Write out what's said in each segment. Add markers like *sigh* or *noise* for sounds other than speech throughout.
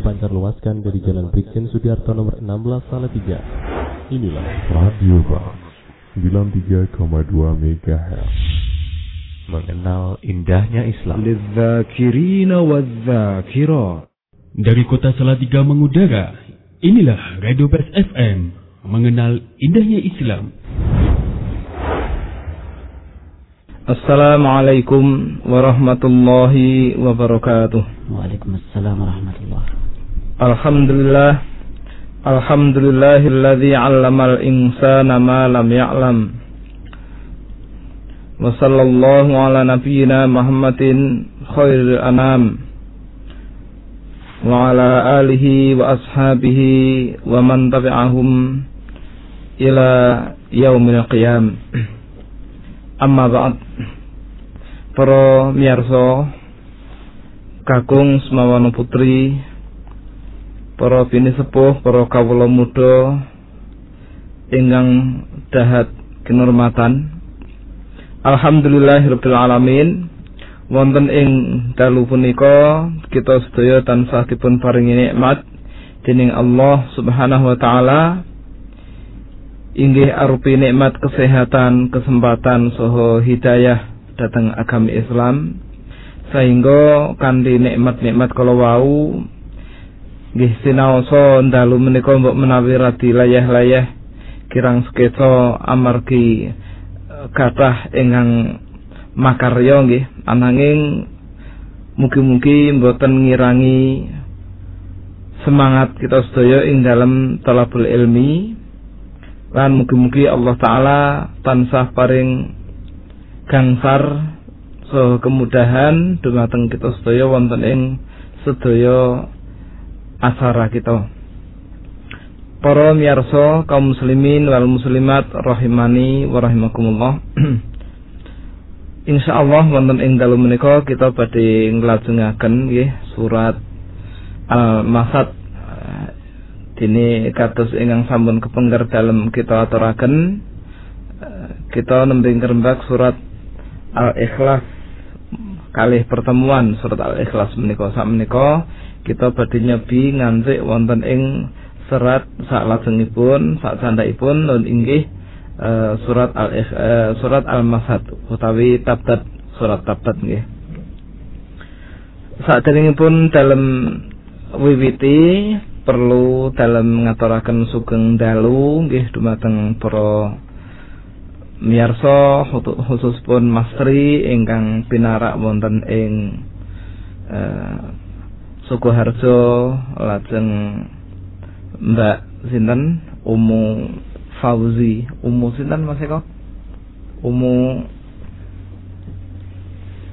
dipancar luaskan dari Jalan Brigjen Sudiarto nomor 16 Salatiga. Inilah Radio Bang 93,2 MHz. Mengenal indahnya Islam. Dari kota Salatiga mengudara, inilah Radio Pers FM. Mengenal indahnya Islam. Assalamualaikum warahmatullahi wabarakatuh. Waalaikumsalam warahmatullahi. Alhamdulillah. Alhamdulillahilladzi 'allamal insana ma lam ya'lam. Wa sallallahu ala nabiyyina Muhammadin khairil anam. Wa ala alihi wa ashabihi wa man tabi'ahum ila yaumil qiyam. Amma ba'd. Para miyarsa kakung semawana putri para bini sepuh para kawula muda ingkang dahat kinurmatan Alhamdulillahirabbil alamin. Wonten ing dalu punika kita sedaya tansah dipun paringi nikmat dening Allah Subhanahu wa taala. Inggih arupi nikmat kesehatan, kesempatan saha hidayah datang agama Islam. Sehingga kanthi nikmat-nikmat kala wau nggih sinaosa dalu menika mbok menawi radi layah-layah kirang sekeca amargi eh, kathah ingkang makarya nggih. Ananging mugi-mugi mboten ngirangi semangat kita sedaya ing dalam talabul ilmi. Lan mugi-mugi Allah taala tansah paring gangsar so kemudahan dumateng kita sedaya wonten ing sedaya asara kita. Para miyarsa kaum muslimin wal muslimat rahimani wa rahimakumullah. *clears throat* Insyaallah wonten ing dalu menika kita badhe nglajengaken nggih surat al-masad. Dini kados ingkang sampun kepengker dalam kita aturaken kita nembe ngrembak surat Al-Ikhlas kalih pertemuan surat Al-Ikhlas menika. Sak menika kita badhe nyebi nganti wonten ing serat sak lajengipun sak candhaipun nun inggih eh, surat Al uh, surat Al-Masad utawi tabdat surat tabdat nggih. Saderengipun dalam wiwiti perlu dalam ngaturaken sugeng dalu nggih dumateng para miyarsa khususpun Masri ingkang pinarak wonten ing uh, Sukoharjo lajeng Mbak sinten Umu Fauzi. Umu sinten Mas Eko? Umu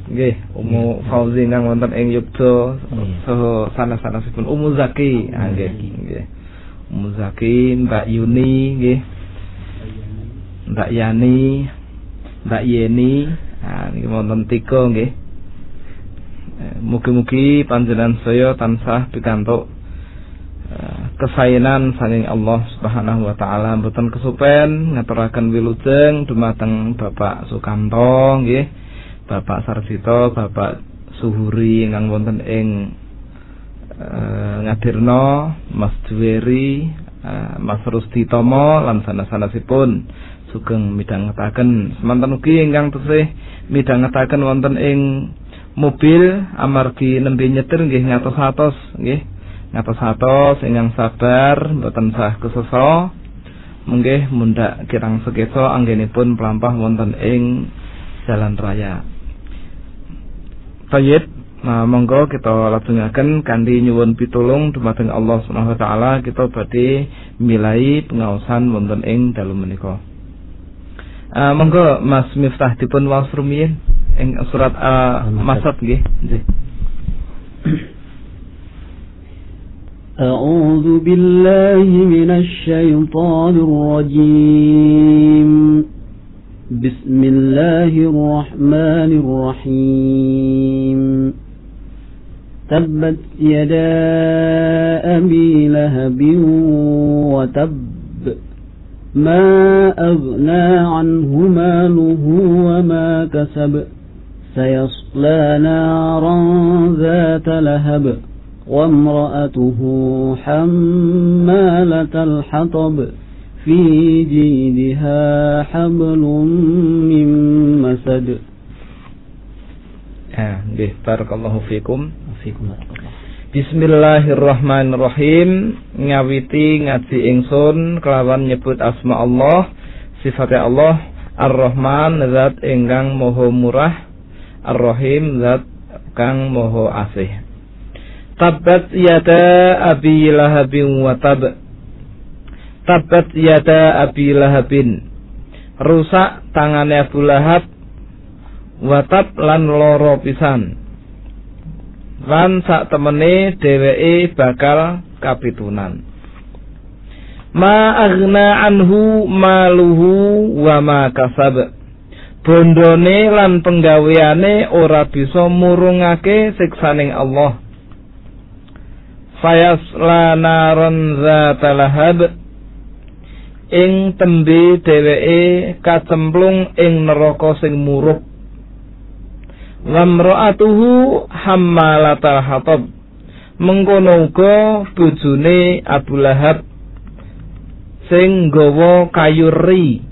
nggih Umu Fauzi ingkang wonten ing Yogya saha sanes-sanesipun. Umu Zaki. Ah nggih nggih. Umu Zaki Mbak Yuni nggih. Mbak Yani Mbak Yeni. Nah niki wonten tiga nggih mugi-mugi panjenengan saya tansah pikantuk eh, kesainan saking Allah Subhanahu wa taala. Mboten kesupen ngaturaken wilujeng dumateng Bapak Sukanto nggih. Bapak Sarjito, Bapak Suhuri ingkang wonten ing uh, ngadirno Mas Juweri, uh, Mas Rusdi Tomo lan sanes-sanesipun sugeng midhangetaken. Semanten ugi ingkang tesih midhangetaken wonten ing mobil amargi nembe nyetir nggih ngatos-atos nggih. Ngatos-atos ingkang sabar mboten sah kesesa munggih mundhak kirang sekeca anggenipun pelampah wonten ing jalan raya. Tayyib Nah, monggo kita lajengaken kanthi nyuwun pitulung dumateng Allah Subhanahu wa taala kita badhe milai pengaosan wonten ing dalu menika. Uh, monggo Mas Miftah dipun waos rumiyin ing surat Al-Masad nggih. Nggih. أعوذ بالله من الشيطان الرجيم بسم الله الرحمن الرحيم تبت يدا أبي لهب وتب ما أغنى عنه ماله وما كسب سيصلى نارا ذات لهب وامرأته حمالة الحطب في جيدها حبل من مسد Ya, nggih barakallahu fikum. Fikum. Bismillahirrahmanirrahim. Ngawiti ngaji ingsun kelawan nyebut asma Allah, sifatnya Allah, Ar-Rahman zat ingkang moho murah, Ar-Rahim zat kang moho asih. Tabat yada abi lahabin wa tab. Tabat yada abi lahabin. Rusak tangannya Abu Lahab watab lan loro pisan lan sak temene dheweke bakal kapitunan ma aghna anhu maluhu wa ma kasab bondone lan penggaweane ora bisa murungake siksaning Allah fayasla naron zatalahab ing tembe dheweke kacemplung ing neraka sing muruk Wamra'atuhu hammalatal hatab. Mengkono uga bojone Abu Lahab sing nggawa kayu ri.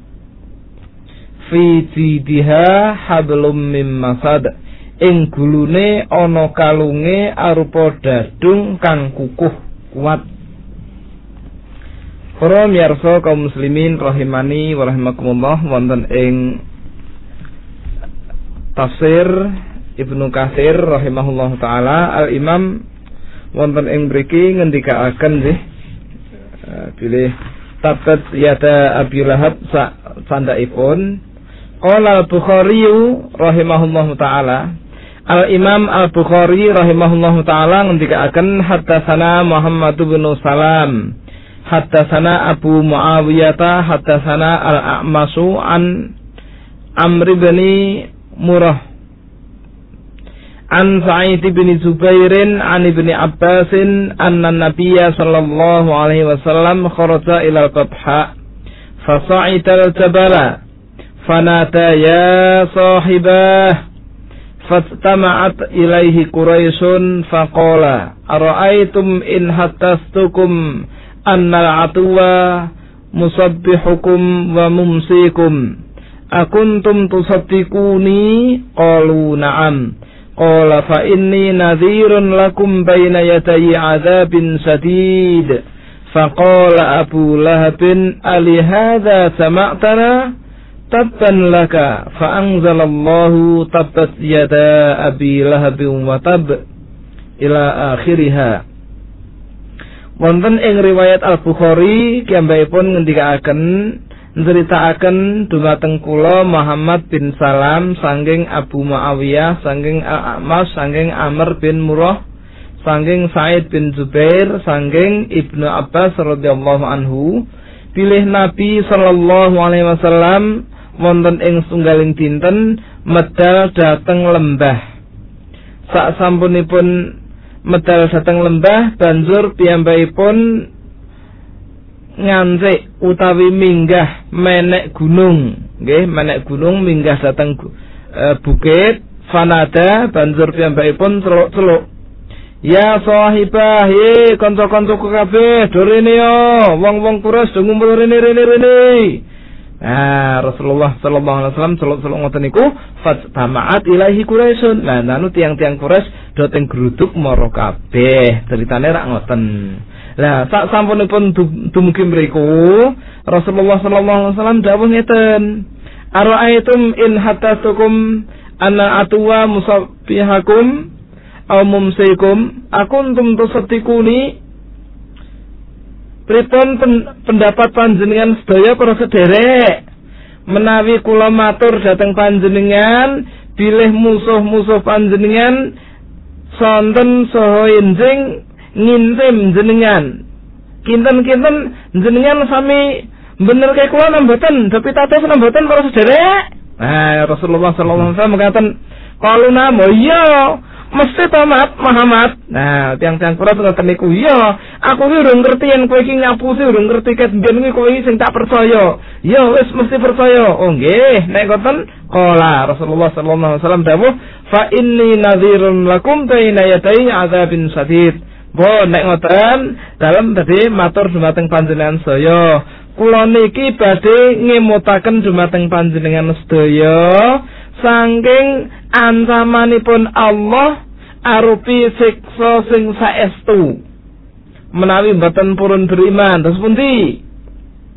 Fi jidiha hablum mim masad. Ing gulune ana kalunge arupa dadung kang kukuh kuat. Para miyarsa kaum muslimin rahimani wa rahimakumullah wonten ing tafsir Ibnu Katsir rahimahullah taala Al Imam wonten ing mriki ngendikaaken nggih pilih tabat yada Abi Lahab sa sandaipun Qala Al-Bukhari rahimahullah taala. Al Imam Al Bukhari rahimahullah taala ngendikaaken haddatsana Muhammad bin Salam haddatsana Abu Muawiyah haddatsana Al A'masu an Amr bin Murah An Sa'id bin Zubairin an Ibni Abbasin anna Nabiya sallallahu alaihi wasallam kharaja ila al-Qadha fasa'ita al-jabala fanata ya sahibah. Fastama'at ilaihi Quraisyun faqala ara'aytum in hattastukum anna al-atuwa musabbihukum wa mumsikum. Akuntum tusaddiquni? Qalu na'am. Qala fa inni nadhirun lakum baina yatayi adzabin sadid faqala abu lahabin ali hadha sama'tana tabban laka fa anzalallahu tabbat yada abi lahabin wa tab ila akhiriha. Wonten ing riwayat Al-Bukhari pun ngendikaaken nceritakaken dumateng kula Muhammad bin Salam sanging Abu Muawiyah sanging Al-Amas sanging Amr bin Murrah sanging Said bin Zubair sanging Ibnu Abbas radhiyallahu anhu. Pilih Nabi sallallahu alaihi wasallam wonten ing sunggaling dinten medal dateng lembah. Sak sampunipun medal dateng lembah banjur piyambakipun ngancik utawi minggah menek gunung. Nggih menek gunung minggah dateng e, bukit fanada banjur piyambakipun celuk-celuk. Ya sahibah, ye kanca-kancaku kabeh, do rene yo, wong-wong kuras do ngumpul rene rene rene. Nah, Rasulullah sallallahu alaihi wasallam celuk-celuk ngoten niku fatamaat ilahi Quraisyun. Nah, nanu tiang-tiang Quraisy do teng gruduk mara kabeh. Ceritane rak ngoten. Lah sak sampunipun dumugi mriku Rasulullah sallallahu alaihi wasallam dawuh ngeten. Ara'aitum in hatasukum anna atwa musabbihakum aw mumsikum akuntum tusaddiquni Pripun pendapat panjenengan sedaya para sederek? Menawi kula matur dhateng panjenengan bilih musuh-musuh panjenengan sonten saha enjing ngintim jenengan kinten-kinten jenengan sami bener kayak kula namboten tapi tatus namboten para sederek? Nah Rasulullah sallallahu alaihi wasallam mengatakan kalau namo iya mesti tamat Muhammad nah tiang-tiang kula ngoten niku. Iya. Aku ki urung ngerti yen kowe iki nyapu urung ngerti ket ben kuwi kowe sing tak percaya. Iya wis mesti percaya. Oh nggih. Nek ngoten qala Rasulullah sallallahu alaihi wasallam dawuh fa inni nadhirun lakum baina yaday adzabin sadid Bo nek ngoten dalem tadi matur dumateng panjenengan saya. Kula niki badhe ngemutaken dumateng panjenengan sedaya saking ancamanipun Allah arupi siksa sing saestu. Menawi mboten purun beriman. Terus pundi?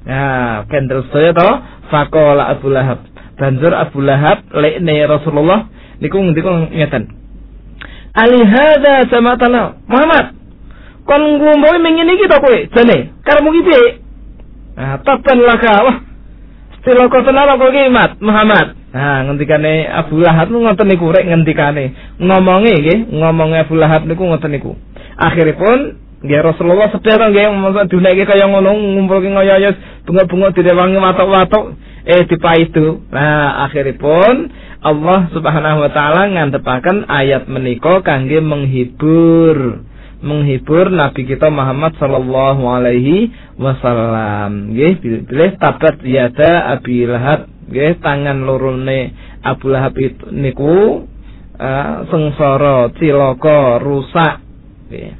Ya, kendel sedaya to? Faqala Abu Lahab. Banjur Abu Lahab lekne Rasulullah. Niku ngendika ngeten. Ali hadza samatana. Muhammad kon ngombe mengene iki to kowe? Jane karemu iki piye nah taban laka. Wah Mat? Muhammad nah ngendikane Abu Lahab ngoten niku rek ngendikane. Ngomonge nggih ngomonge Abu Lahab niku ngoten niku. Akhiripun nggih Rasulullah sedherek nggih masa duneke kaya ngono ngumpulke ngoyo bunga-bunga direwangi watok-watok eh dipaitu. Nah akhiripun Allah Subhanahu wa taala ngantepaken ayat menika kangge menghibur menghibur Nabi kita Muhammad sallallahu alaihi wasallam. Nggih, pilih tabat yada Abi Lahab, nggih tangan lorone Abu Lahab itu niku uh, sengsara, cilaka, rusak. Nggih.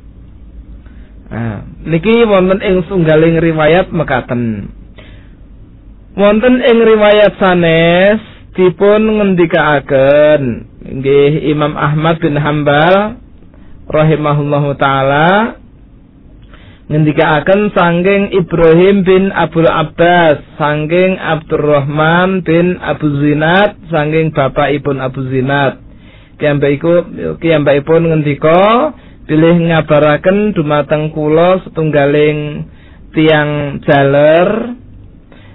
Nah, niki wonten ing sunggaling riwayat mekaten. Wonten ing riwayat sanes dipun ngendikaaken nggih Imam Ahmad bin Hambal rahimahullahu taala ngendikaaken sangking Ibrahim bin Abdul Abbas, sangking Abdurrahman bin Abu Zinad, sangking bapak ibun Abu Zinad. Kiyambakipun ngendika pilih ngabaraken dumateng kula setunggaling tiang jaler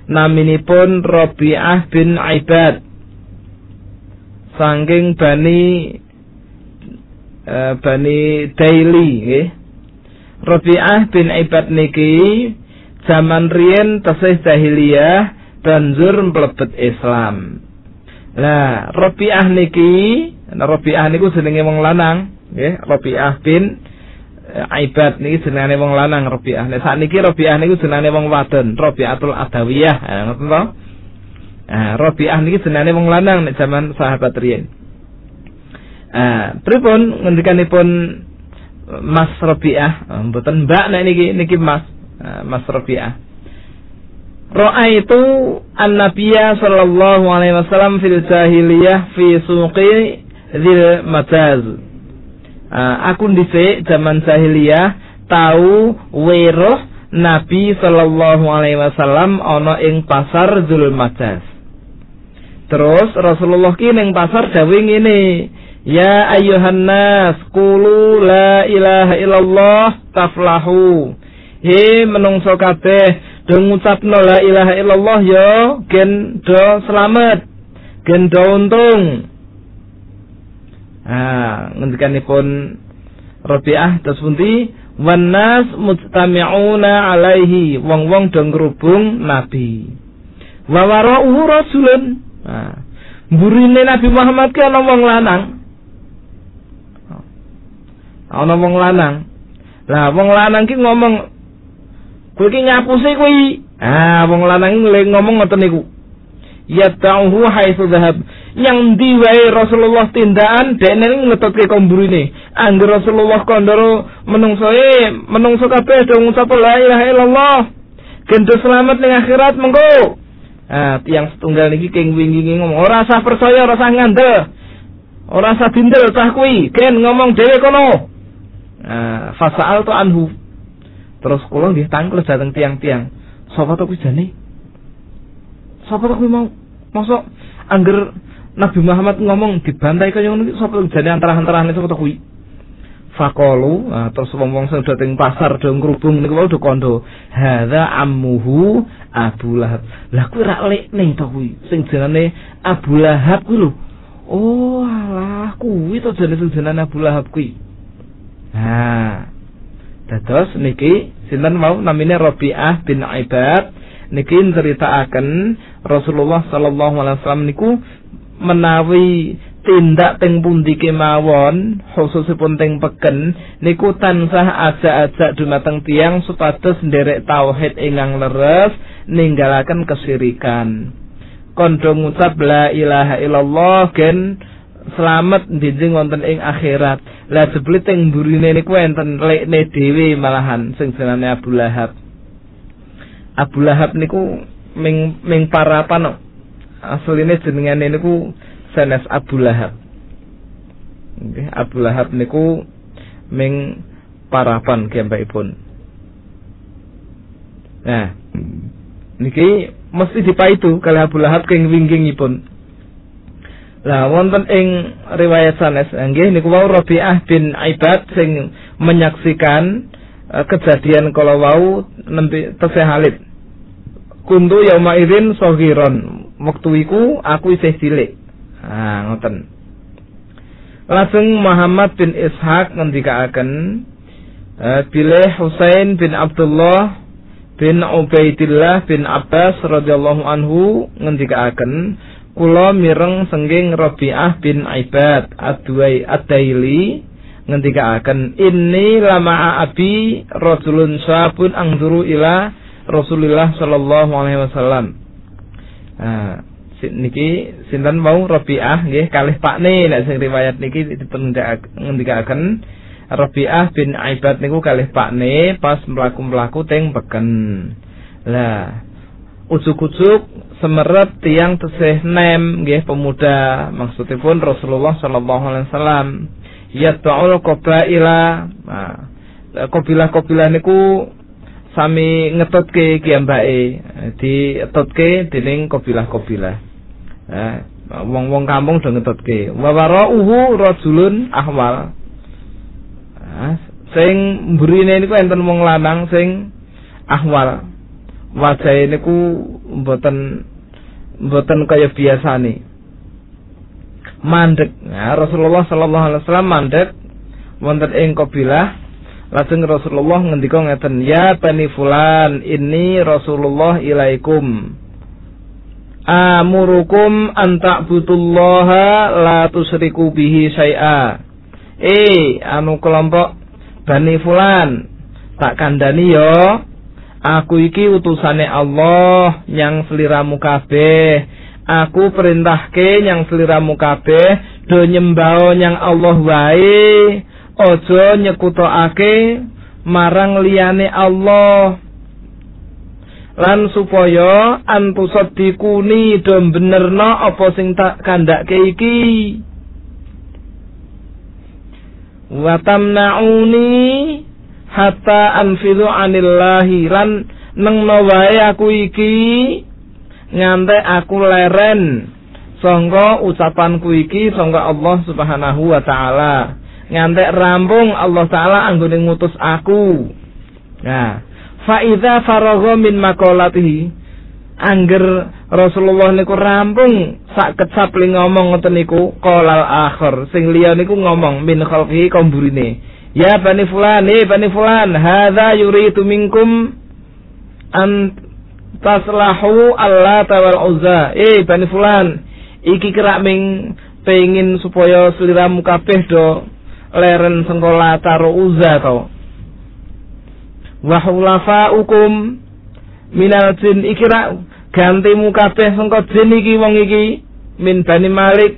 naminipun Rabi'ah bin Aibad sangking Bani uh, Bani Daili nggih. Rabi'ah bin Ibad niki zaman riyen tasih jahiliyah banjur mlebet Islam. Lah, Rabi'ah niki, Rabi'ah niku jenenge wong lanang, nggih, Rabi'ah bin Ibad niki jenenge wong lanang Rabi'ah. Nek sakniki Rabi'ah niku jenenge wong wadon, Rabi'atul Adawiyah, ngoten to? Nah, Rabi'ah niki jenenge wong lanang nek zaman sahabat riyen. Ah, pripun ngendikanipun Mas Rabi'ah, ah, mboten Mbak nek niki niki Mas ah, Mas Rabi'ah. Ro'a itu an-nabiyya sallallahu alaihi wasallam fil jahiliyah fi suqi dzil majaz. aku dhisik zaman jahiliyah tahu weruh Nabi sallallahu alaihi wasallam ana ing pasar Dzul Majaz. Terus Rasulullah ki ning pasar dawuh ngene, Ya ayuhan nas qulu la ilaha illallah taflahu. He menungso kabeh do ngucapno la ilaha illallah ya gen do selamat. Gen do untung. Ah, ngendikanipun Rabi'ah terus pundi? Wan nas mujtami'una alaihi. Wong-wong do ngrubung Nabi. Wa wara'uhu rasulun. Ah. Burine Nabi Muhammad ki ana wong lanang ana wong lanang. Lah wong lanang ki ngomong kowe ki nyapuse kuwi. Ah wong lanang ki ngomong ngoten niku. Yata'uhu haitsu dhahab. Yang ndi wae Rasulullah tindakan dekne ngetutke komburine. Angger Rasulullah kondoro menungsoe menungso kabeh do ngucap la ilaha illallah. Gento selamat ning akhirat mengko. Ah tiang setunggal niki king wingi ngomong ora usah percaya ora usah ngandel. Ora usah dindel cah kuwi, ken ngomong dhewe kono. Nah, fasal to anhu. Terus kula nggih tangkel dateng tiang-tiang. Sapa to kuwi jane? Sapa mau? Mosok angger Nabi Muhammad ngomong dibantai kaya ngono sapa jane antara-antarane sapa to kuwi? Fakolu, nah, terus wong-wong sing pasar do ngrubung niku wau do kondo. Hadza ammuhu Abu Lahab. Lah kuwi rak lekne to kuwi sing Abu Lahab. Oh, alah kuwi to jenenge sing jenenge Abu Lahab kuwi. Nah, dados niki sinten mau namine Rabi'ah bin Ibad. Niki nceritakaken Rasulullah sallallahu alaihi wasallam niku menawi tindak teng pundi kemawon khususipun teng peken niku tansah ajak-ajak dumateng tiang supados nderek tauhid ingkang leres ninggalaken kesirikan. Kondo ngucap la ilaha illallah gen selamat dijeng wonten ing akhirat Lah jebule teng mburine niku enten lekne dhewe malahan sing jenenge Abu Lahab. Abu Lahab niku ming ming parapan asline jenengane niku sanes Abu Lahab. Nggih, Abu Lahab niku ming parapan pun. Nah, niki mesti dipaitu kali Abu Lahab keng winggingipun. Lah wonten ing riwayat sanes nggih niku wau Rabi'ah bin Aibad sing menyaksikan uh, kejadian kalau wau nembe tesih Halid. Kuntu yauma idzin saghiron. Wektu iku aku isih cilik. Ah ngoten. Langsung Muhammad bin Ishaq ngendikaaken uh, bilih Husain bin Abdullah bin Ubaidillah bin Abbas radhiyallahu anhu ngendikaaken kula mireng sengging Rabi'ah bin Aibad adwai ad-daili ngendikaaken inni lama abi rajulun sabun angzuru ila Rasulullah sallallahu alaihi wasallam. Nah, niki sinten mau Rabi'ah nggih kalih pakne nek sing riwayat niki dipun ngendikaaken Rabi'ah bin Aibad niku kalih pakne pas mlaku-mlaku teng beken. Lah, ujuk-ujuk semeret tiang tesih nem nggih pemuda. Maksudipun Rasulullah sallallahu alaihi wasallam yatba'ul qabaila. Nah kabilah-kabilah niku sami ngetutke kiambake di etutke dening kabilah-kabilah nah wong-wong kampung do ngetutke wa warauhu rajulun ahwal. Nah, sing mburine niku enten wong lanang sing ahwal. Wajah niku mboten mboten kaya nih mandek. Nah, Rasulullah sallallahu alaihi wasallam mandek. Wonten ing kabilah. Lajeng Rasulullah ngendika ngeten ya bani fulan ini Rasulullah ilaikum. Amurukum an ta'budullaha la tusriku bihi syai'a. Eh anu kelompok bani fulan tak kandani yo Aku iki utusane Allah yang seliramu kabeh. Aku perintahke yang seliramu kabeh do nyembao yang Allah wae. Ojo nyekutokake marang liyane Allah. Lan supaya antusot dikuni do benerno apa sing tak kandhake iki. Watamnauni hatta anfidu anillahi lan nengno wae aku iki ngantek aku leren. Sangga ucapanku iki sangga Allah Subhanahu wa taala. Ngantek rampung Allah taala anggone ngutus aku. Nah fa idza faragha min angger Rasulullah niku rampung sak kecap li ngomong ngoten niku qalal akhir. Sing liya niku ngomong min khalqihi komburine Ya Bani Fulan, eh Bani Fulan, hadza yuridu minkum an taslahu Allah tawal uzza. Eh Bani Fulan, iki kira ming pengin supaya seliramu kabeh do leren sengkola taro uzza to. Wa hukum minal jin iki rak gantimu kabeh sengko jin iki wong iki min Bani Malik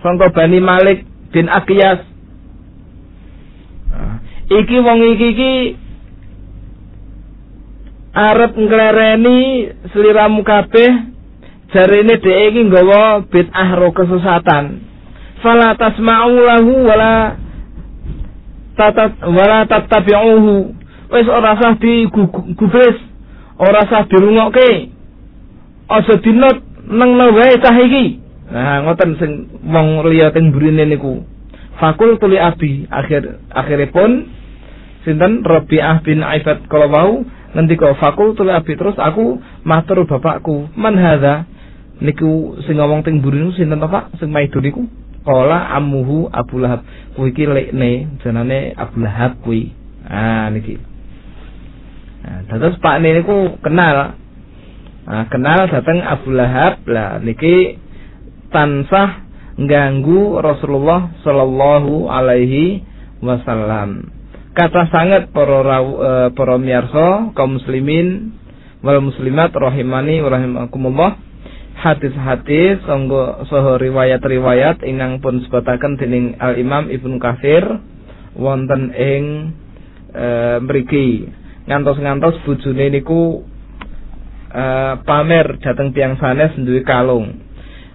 sangka Bani Malik bin iki wong iki iki arep nglereni sliramu kabeh jarene dhek iki nggawa bid'ah ro kesesatan. Fala tasma'u lahu wala tatat wala tattabi'uhu. Wis ora sah digubris ora sah dirungokke. Aja dinut nang wae cah iki. Nah ngoten sing wong liya teng burine niku. Fakul tuli abi akhir akhiripun sinten? Rabi'ah bin Aifat kalau mau ngendika fakul tuli abi terus aku matur bapakku. Man hadza? Niku sing ngomong teng burine sinten Bapak sing maido niku? Kala amuhu Abu Lahab. Kuwi iki lekne jenenge Abu Lahab kuwi. Ah niki. Nah terus Pak niku kenal. Nah, kenal dateng Abu Lahab. Lah niki tansah ganggu Rasulullah sallallahu alaihi wasallam kata sangat para e, para miyarsa kaum muslimin wal muslimat rahimani wa rahimakumullah. Hadis-hadis sanggo saha riwayat-riwayat ingkang pun sebataken dening Al Imam Ibnu Katsir wonten ing e, mriki. Ngantos-ngantos bojone niku e, pamer dhateng tiyang sanes duwe kalung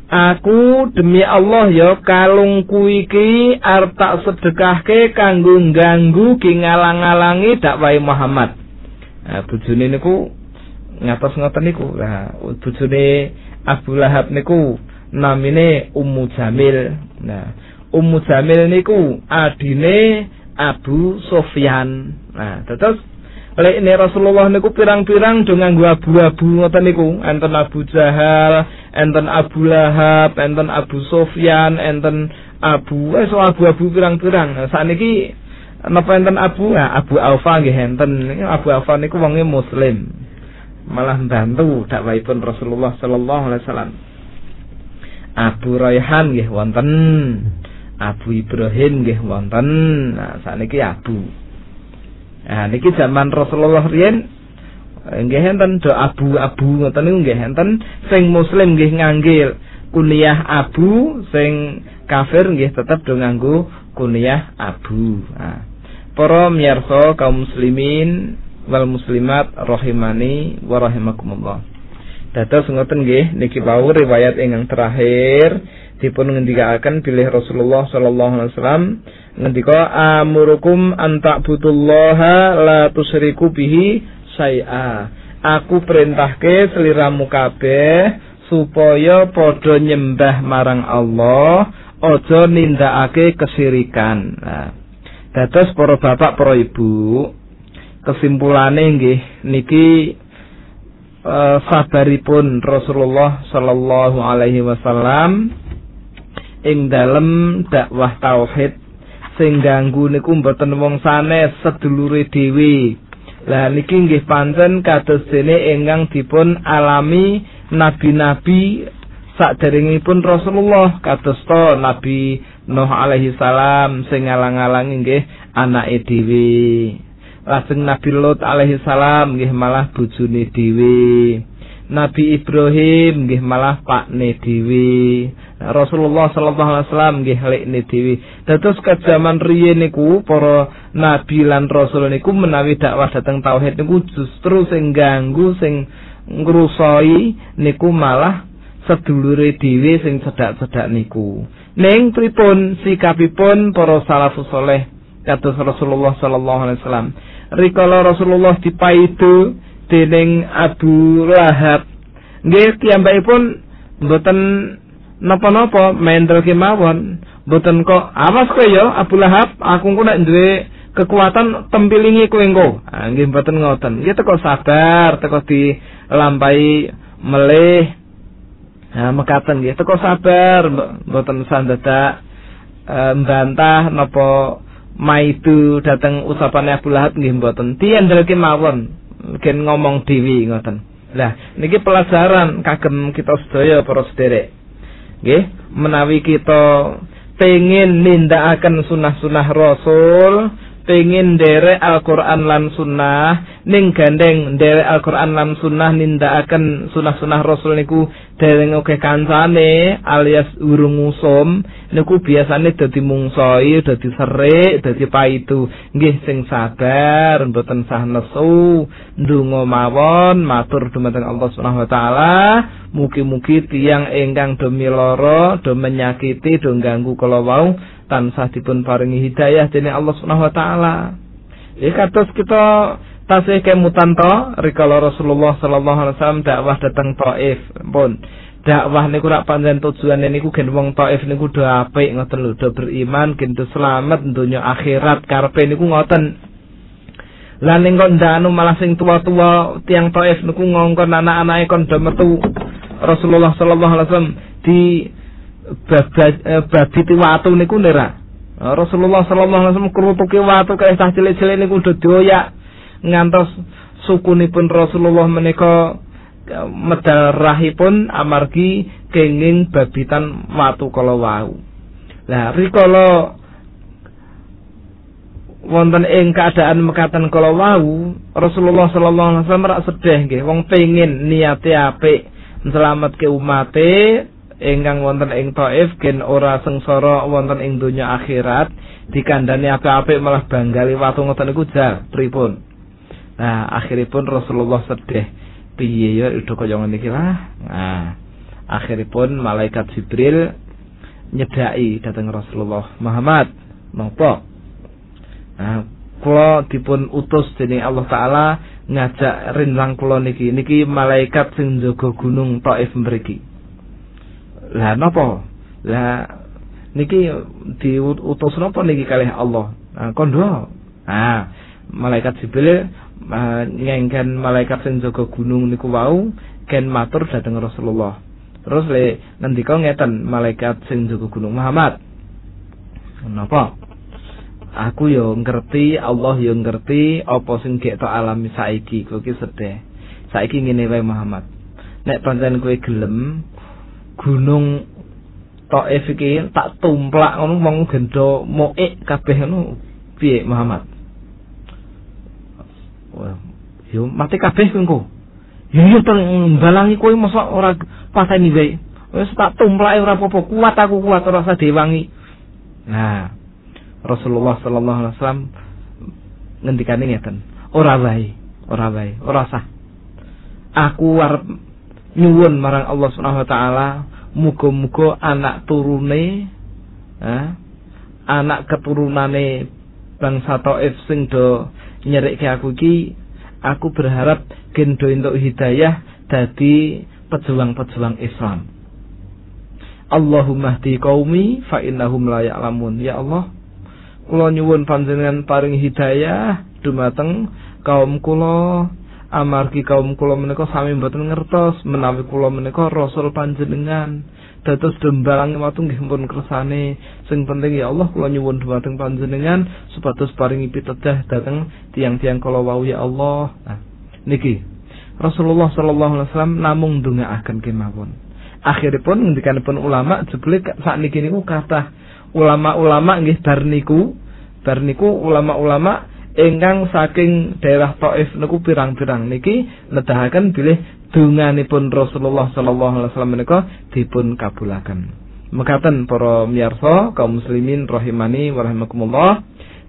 Aku demi Allah ya kalungku iki arep tak sedekahke kanggo ganggu ki ngalang-alangi dakwah Muhammad. Nah, bojone niku ngatos ngoten niku. Lah bojone Abu Lahab niku namine Ummu Jamil. Nah, Ummu Jamil niku adine Abu Sofyan. Nah, terus Lek ini Rasulullah niku pirang-pirang do nganggo abu-abu ngoten niku, enten Abu Jahal, enten Abu Lahab, enten Abu Sofyan, enten Abu eh so abu-abu pirang-pirang. Nah, sakniki napa enten Abu? Nah, Abu Aufa nggih enten. Abu Aufa niku wonge muslim. Malah bantu dakwahipun Rasulullah sallallahu alaihi wasallam. Abu Raihan nggih wonten. Abu Ibrahim nggih wonten. Nah, sakniki Abu. Nah niki zaman Rasulullah riyen nggih enten do abu-abu ngoten niku nggih enten sing muslim nggih nganggil kuliah abu sing kafir nggih tetep do nganggo kuliah abu. Nah, para miyarsa kaum muslimin wal muslimat rahimani wa rahimakumullah. Dados ngoten nggih niki wau riwayat ingkang terakhir dipun ngendikaken bilih Rasulullah sallallahu alaihi wasallam ngendika amurukum anta'budullaha la tusriku bihi syai'a. Aku perintahke seliramu kabeh supaya padha nyembah marang Allah aja nindakake kesirikan. Nah dados para bapak para ibu kesimpulane nggih niki uh, sabaripun Rasulullah sallallahu alaihi wasallam ing dalem dakwah tauhid sing ganggu niku mboten wong sanes sedulure dhewe. Lah niki nggih pancen kados dene ingkang dipun alami nabi-nabi saderengipun Rasulullah kados to Nabi Nuh alaihi salam sing ngalang-alangi nggih anake dhewe. Lajeng Nabi Lot alaihi salam nggih malah bojone dhewe. Nabi Ibrahim nggih malah pakne dhewe. Rasulullah sallallahu alaihi wasallam nggih lekne dhewe. Dados zaman riyin niku para nabi lan rasul niku menawi dakwah dhateng tauhid niku justru sing ganggu sing ngrusoi niku malah sedulure dhewe sing cedak-cedak niku. Ning pripun sikapipun para salafus saleh kados Rasulullah sallallahu alaihi wasallam. Rikala Rasulullah dipaidu dening Abu Lahab. Nggih piyambakipun mboten napa-napa mendel kemawon. Mboten kok awas kowe ya Abu Lahab, aku ku nek kekuatan tempilingi kowe engko. Ah nggih mboten ngoten. Nggih teko sabar, teko dilampahi melih. Nah, mekaten nggih teko sabar, mboten sandadak e, mbantah napa maidu dateng usapane Abu Lahab nggih mboten. Tiandel kemawon gen ngomong dewi ngoten. Lah niki pelajaran kagem kita sedaya para sederek. Menawi kita pengin nindakaken sunah-sunah Rasul, pengin derek Al-Qur'an lan sunnah, ning gandeng derek Al-Qur'an lan sunnah nindakaken sunah-sunah Rasul niku dereng oke kancane alias urung usum niku biasane dadi mungsoi, dadi serik, dadi paitu. Nggih sing sabar, mboten sah nesu, ndonga mawon matur dumateng Allah Subhanahu wa taala. Mugi-mugi tiyang ingkang do miloro, do menyakiti, do ganggu kala wau tansah dipun paringi hidayah dening Allah Subhanahu wa taala. Ya kados kita tasih kemutan to rikala Rasulullah sallallahu alaihi wasallam dakwah datang Taif. Pun dakwah niku rak panjen tujuane niku gen wong Taif niku do apik ngoten lho do beriman gen do selamat donya akhirat. Karepe niku ngoten. Lan ning kok ndanu malah sing tua-tua tiang Taif niku ngongkon anak-anake kon do metu. Rasulullah sallallahu alaihi wasallam di babi eh, watu niku nera Rasulullah sallallahu alaihi wasallam kerutuke watu kae cah cilik-cilik niku do doyak ngantos sukunipun Rasulullah menika medal rahipun amargi kenging babitan watu kala wau. Lah rikala wonten ing keadaan mekaten kala wau Rasulullah sallallahu alaihi wasallam rak sedih nggih wong pengin niate apik Selamatke umate ingkang wonten ing Taif gen ora sengsara wonten ing donya akhirat dikandani apik-apik malah banggali watu ngoten niku jal pripun nah akhiripun Rasulullah sedih piye ya udah kaya ngene iki lah. Nah akhiripun malaikat Jibril nyedai datang Rasulullah Muhammad napa nah kula dipun utus dening Allah taala ngajak rinlang kula niki. Niki malaikat sing jaga gunung Taif mriki lah napa? Lah niki diutus napa niki kalih Allah? Nah, kondo. Ah, malaikat Jibril uh, ngengken malaikat sing jaga gunung niku wau ken matur dhateng Rasulullah. Terus le ngendika ngeten malaikat sing jaga gunung Muhammad. Napa? Aku yo ngerti, Allah yo ngerti apa sing gek tok alami saiki, kowe ki sedih. Saiki ngene wae Muhammad. Nek pancen kowe gelem gunung Taif iki tak tumplak ngono mong gendo moek kabeh ngono piye Muhammad Wah, yo mati kabeh engko. Yo teng balangi kowe mosok ora pateni wae. Wis tak tumplake ora apa-apa, kuat aku kuat ora usah diwangi. Nah, Rasulullah sallallahu alaihi wasallam ngendikane ngeten, ora wae, ora wae, ora sah. Aku arep nyuwun marang Allah Subhanahu wa taala muga-muga anak turune eh, anak keturunane bangsa Taif sing do nyerikke aku iki aku berharap gen do entuk hidayah dadi pejuang-pejuang Islam. Allahumma hdi qaumi fa innahum la ya'lamun. Ya Allah kula nyuwun panjenengan paring hidayah dumateng kaum kula amargi kaum kula menika sami mboten ngertos menawi kula menika rasul panjenengan dados dembalang watu nggih pun kersane. Sing penting ya Allah kula nyuwun dhumateng panjenengan supados paringi pitedah dhateng tiang-tiang kala wau ya Allah. Nah, niki. Rasulullah sallallahu alaihi wasallam namung ndongaaken kemawon. Akhiripun ngendikanipun ulama jebule sakniki niku kathah ulama-ulama nggih bar niku bar niku ulama-ulama ingkang saking daerah Taif niku pirang-pirang niki nedahaken bilih donganipun Rasulullah sallallahu alaihi wasallam menika dipun kabulaken. Mekaten para miyarsa kaum muslimin rahimani wa rahimakumullah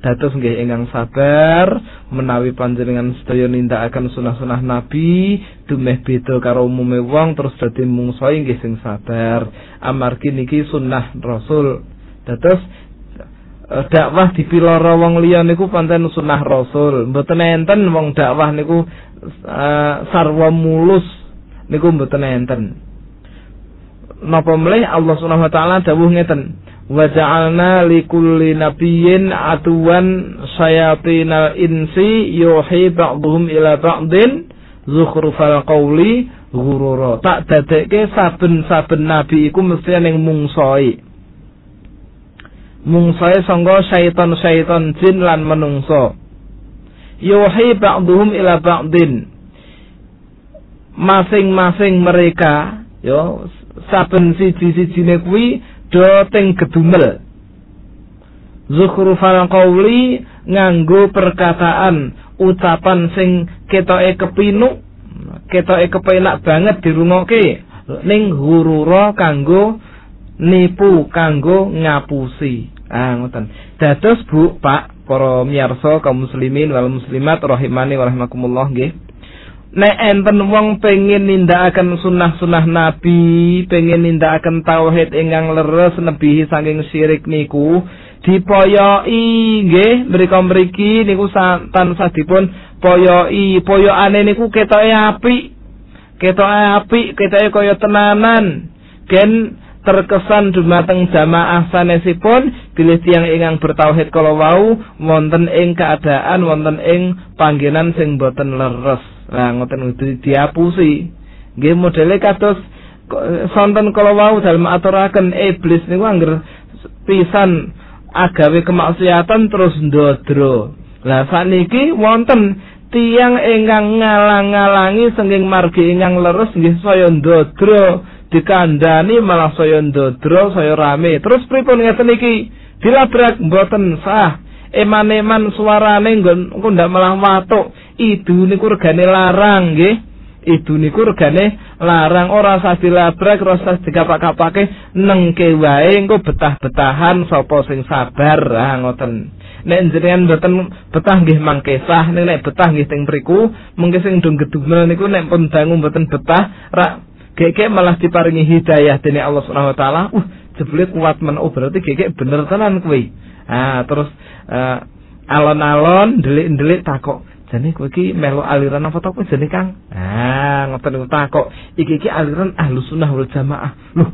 dados nggih ingkang sabar menawi panjenengan sedaya nindakaken sunah-sunah Nabi dumeh beda karo umume wong terus dadi mungsuh nggih sing sabar amargi niki sunnah Rasul dados dakwah dipiloro wong liya niku pancen sunah Rasul. Mboten enten wong dakwah niku uh, sarwa mulus niku mboten enten. Napa melih Allah Subhanahu wa taala dawuh ngeten. Wa ja'alna likulli nabiyyin atuwan sayatinal insi yuhi ba'dhum ila ba'din zukhrufal qawli ghurura. Tak dadekke saben-saben nabi iku mesti ning mungsoi mungsae sangga syaitan-syaitan jin lan menungso. Yuhi ba'dhum ila ba'din. Masing-masing mereka yo saben siji-sijine kuwi do teng gedumel. Zukhrufal qawli nganggo perkataan ucapan sing ketoke kepinuk ketoke kepenak banget dirungokke ning hurura kanggo nipu kanggo ngapusi Ah ngoten. Dados Bu, Pak, para miyarsa kaum muslimin wal muslimat rahimani wa rahimakumullah nggih. Nek enten wong pengen nindakaken sunah-sunah Nabi, pengen nindakaken tauhid ingkang leres nebihi saking syirik niku, dipoyoki nggih mriku mriki niku tansah dipun poyoki. Poyokane niku ketoke apik. Ketoke apik, ketoke kaya tenanan. Gen terkesan dumateng jamaah sanesipun bilih tiyang ingkang bertauhid kala wau wonten ing keadaan wonten ing panggenan sing boten leres. Lah ngoten kudu diapusi. Nggih modele kados sonten kala wau dalem aturaken iblis niku angger pisan agawe kemaksiatan terus ndodro. Lah sakniki wonten tiang ingkang ngalang-ngalangi sengking margi ingkang leres nggih saya ndodro dikandani malah saya ndodro saya rame. Terus pripun ngeten iki? Dilabrak mboten sah. Eman-eman suarane nggon ndak malah watuk idu niku regane larang nggih. Idu niku regane larang. Ora usah dilabrak, ora usah dikapak-kapake. Nengke wae engko betah-betahan sapa sing sabar. Ah ngoten. Nek jenengan mboten betah nggih mangkesah, nek nek betah nggih teng mriku, mengke sing ndung gedumel niku nek pun dangu mboten betah, rak gege malah diparingi hidayah dening Allah Subhanahu wa taala. Uh, jebule kuat men. Oh berarti gege bener tenan kuwi. Ah terus uh, alon-alon delik-delik takok. Jane kowe iki melu aliran apa to jane Kang? Ah ngoten niku takok. Iki iki aliran ahlus sunnah wal jamaah. Loh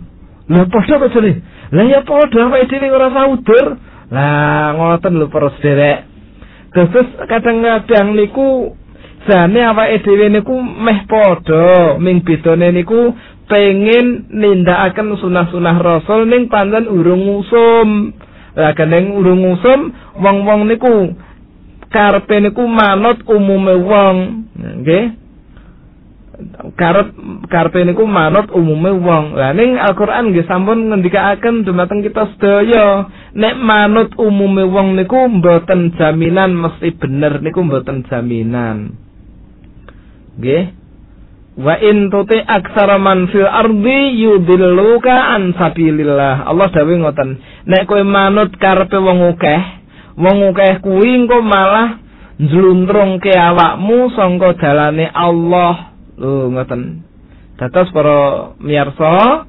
lha padha to jane? Lah ya padha awake dhewe ora saudur lah ngoten lho para sederek terus kadang-kadang niku jane awake dhewe niku meh padha. Ming bedane niku pengen nindakaken sunah-sunah rasul ning pancen urung usum lah keneng urung usum wong-wong niku karepe niku manut umume wong. Nggih. Karep karepe niku manut umume wong. Lah ning Al-Qur'an nggih sampun ngendikaaken dumateng kita sedaya nek manut umume wong niku mboten jaminan mesti bener niku mboten jaminan nggih Wa in tuti aksara man fil ardi yudilluka an sabilillah. Allah dawuh ngoten. Nek kowe manut karepe wong akeh, wong akeh kuwi engko malah njluntrungke awakmu sangka dalane Allah lho ngoten dados para miyarsa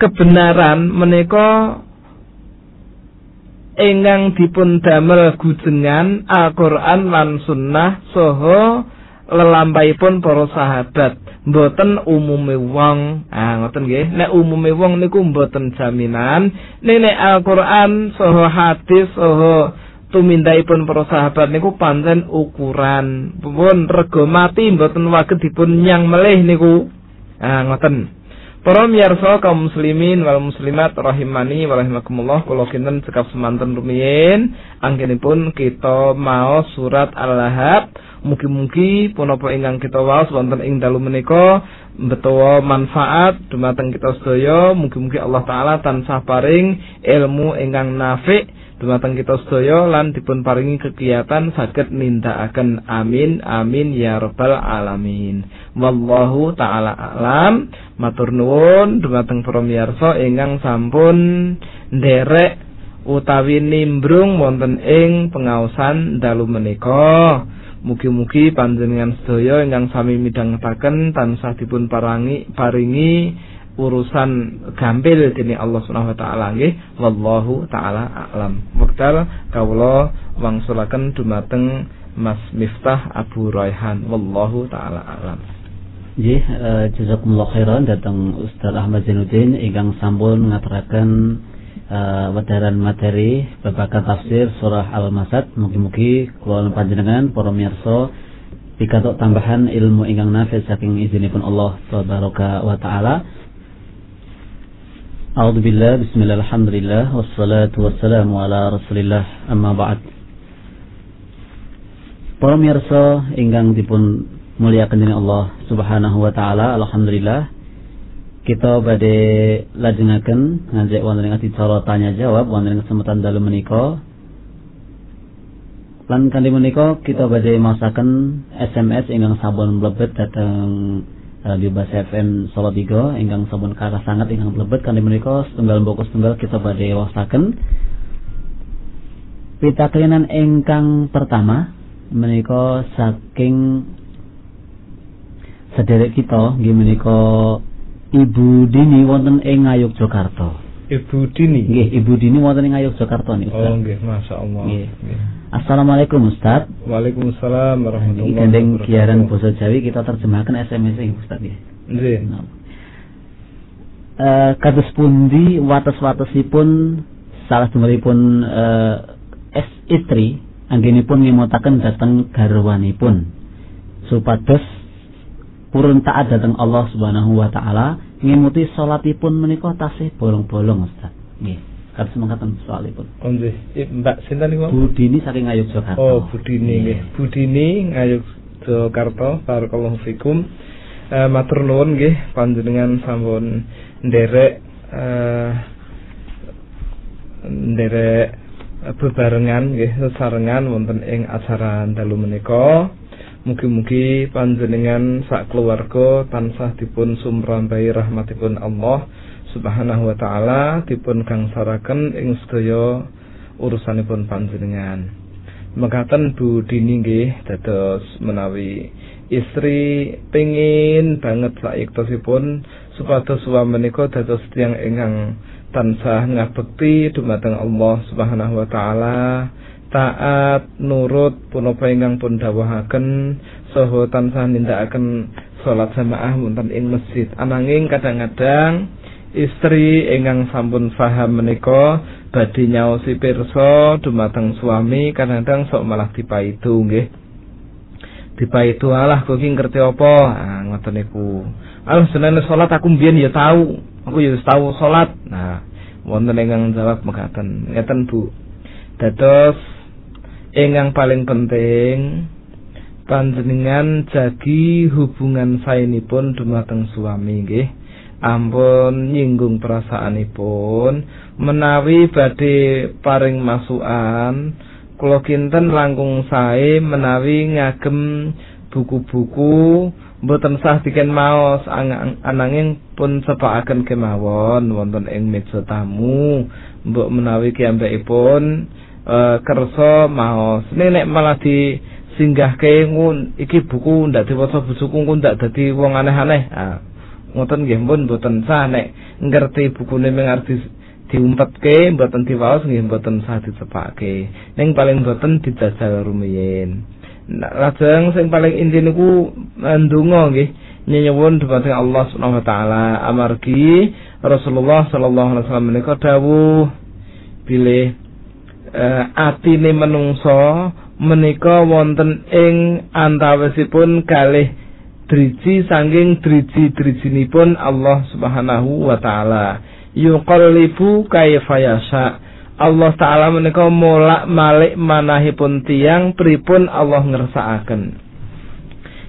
kebenaran menika ingkang dipun damel gujengan Al-Qur'an lan sunnah saha lelampaipun para sahabat mboten umume wong. Ah ngoten nggih. Nek umume wong niku mboten jaminan. Nek Al-Qur'an saha hadis saha tumindaipun para sahabat niku pancen ukuran. Pun rego mati mboten waget dipun nyang melih niku. Ah ngoten Para miyarsa kaum muslimin wal muslimat rahimani wa rahimakumullah. Kula kinten cekap semanten rumiyin. Anggenipun kita mau surat Al-Lahab. Mugi-mugi punapa ingkang kita waos wonten ing dalu menika mbetawa manfaat dumateng kita sedaya. Mugi-mugi Allah taala tansah paring ilmu ingkang nafik dumateng kita sedaya lan dipun paringi kegiatan saged nindakaken amin amin ya rabbal alamin. Wallahu taala alam. Matur nuwun dumateng para miyarsa ingkang sampun nderek utawi nimbrung wonten ing pengaosan dalu menika. Mugi-mugi panjenengan sedaya ingkang sami midhangetaken tansah dipun parangi paringi urusan gampil dening Allah Subhanahu wa taala nggih. Wallahu taala alam. Wekdal kawula wangsulaken dumateng Mas Miftah Abu Raihan. Wallahu taala alam. Nggih, uh, jazakumullah khairan. Datang Ustaz Ahmad Zainuddin ingkang sampun ngaturaken uh, wadaran materi babakan tafsir surah Al-Masad. Mugi-mugi kula panjenengan para mirsa pikatuk tambahan ilmu ingkang nafi saking izinipun Allah tabaraka wa taala A'udzu billah bismillah alhamdulillah wassalatu wassalamu ala rasulillah amma ba'd. Para mirsa ingkang dipun muliakan dening Allah Subhanahu wa taala alhamdulillah kita badhe lajengaken ngajak wonten ing acara tanya jawab wonten kesempatan dalu menika. Lan kali menika kita badhe masaken SMS ingkang sampun mlebet dhateng Radio Bas FM Solo 3 ingkang sampun kathah sangat ingkang mlebet kali menika setunggal mboko setunggal kita badhe wasaken pitaklinan ingkang pertama menika saking sederek kita nggih menika Ibu Dini wonten ing Ngayogyakarta. Ibu Dini. Nggih, Ibu Dini wonten ing Ngayogyakarta niku, Ustaz. Oh, nggih, masyaallah. Nggih. Assalamualaikum Ustaz. Waalaikumsalam warahmatullahi wabarakatuh. Gandeng kiaran basa Jawi kita terjemahkan SMS ini Ustaz nggih. Nggih. Eh kados pundi wates-watesipun salah setunggalipun eh es istri anggenipun ngemutaken dhateng garwanipun supados purun taat datang Allah Subhanahu wa taala ngemuti salatipun menika tasih bolong-bolong Ustaz. Nggih. Kados mangkaten soalipun. Oh nggih. Mbak sinten niku? Budini saking Ngayogyakarta. Oh, Budini nggih. Budini Ngayogyakarta. Barakallahu fikum. Uh, matur nuwun nggih panjenengan sampun nderek uh, nderek bebarengan nggih sesarengan wonten ing acara dalu menika Mugi-mugi panjenengan sak keluarga tansah dipun sumrambai rahmatipun Allah Subhanahu wa taala dipun gangsaraken ing sedaya urusanipun panjenengan. Mekaten Bu Dini nggih dados menawi istri pengin banget saiktosipun supados menika dados tiyang ingkang tansah ngabekti dumateng Allah Subhanahu wa taala taat nurut punapa ingkang pun dawuhaken saha tansah nindakaken salat jamaah wonten ing masjid. Ananging kadang-kadang istri ingkang sampun paham menika badhe nyaosi pirsa dumateng suami kadang-kadang sok malah dipaidu nggih. Dipaidu alah kok ngerti apa? Ah ngoten niku. Alah senene salat aku mbiyen ya tahu aku ya tahu salat. Nah wonten ingkang jawab mekaten. Ngeten Bu. Dados Ingkang paling penting panjenengan jagi hubungan saenipun dumateng suami nggih. Ampun nyinggung perasaanipun menawi badhe paring masukan kula kinten langkung sae menawi ngagem buku-buku mboten sah diken maos ananging pun sepakaken kemawon wonten ing meja tamu mbok menawi kiambekipun uh, kersa maos. Nek malah di singgahke ngun iki buku ndak diwaca buku ngun ndak dadi wong aneh-aneh. Ah ngoten nggih pun mboten sah. Nek ngerti bukune mung arti diumpetke mboten diwaos nggih mboten sah dicepake. Ning paling mboten dijajal rumiyin. Lajeng sing paling inti niku ndonga nggih nyuwun dhumateng Allah Subhanahu wa taala. Amargi Rasulullah sallallahu alaihi wasallam menika dawuh bilih uh, atine menungso menika wonten ing antawisipun kalih driji sanging driji-drijinipun Allah Subhanahu wa taala. Yuqallibu kaifa yasha. Allah taala menika molak malik manahipun tiang pripun Allah ngersakaken.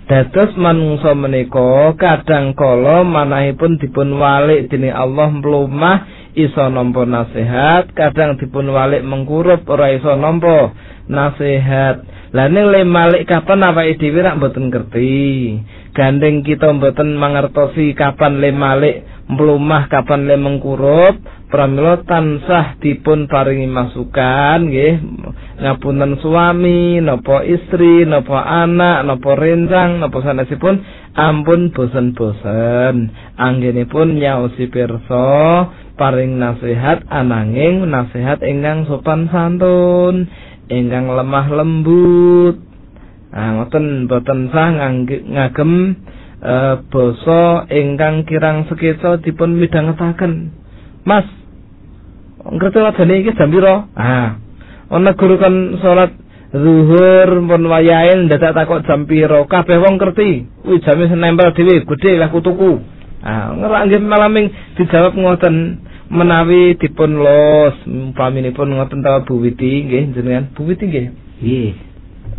Dados manungsa menika kadang kala manahipun dipun walik dening Allah mlumah iso nampa nasihat kadang dipun walik mengkurup ora iso nampa nasihat. Lah ning le malik kapan awake dhewe rak mboten ngerti? Gandeng kita mboten mangertosi kapan le malik mlumah kapan le mengkurup pramila tansah dipun paringi masukan nggih. Ngapunten suami napa istri napa anak napa rencang napa sanesipun ampun bosen-bosen. Anggenipun nyaosi pirsa paring nasihat ananging nasihat ingkang sopan santun ingkang lemah lembut. Nah ngoten boten sah ngagem e, basa ingkang kirang sekeca dipun midhangetaken. Mas ngerti wadane iki jam pira ah ana guru kan salat zuhur pun wayahe ndadak takok jam pira kabeh wong ngerti. Kuwi jame nempel dhewe gedhe lah kutuku Ah, ngerak nggih malaming dijawab ngoten menawi dipun los umpaminipun ngoten ta Bu Witi nggih jenengan Bu Witi nggih. Nggih.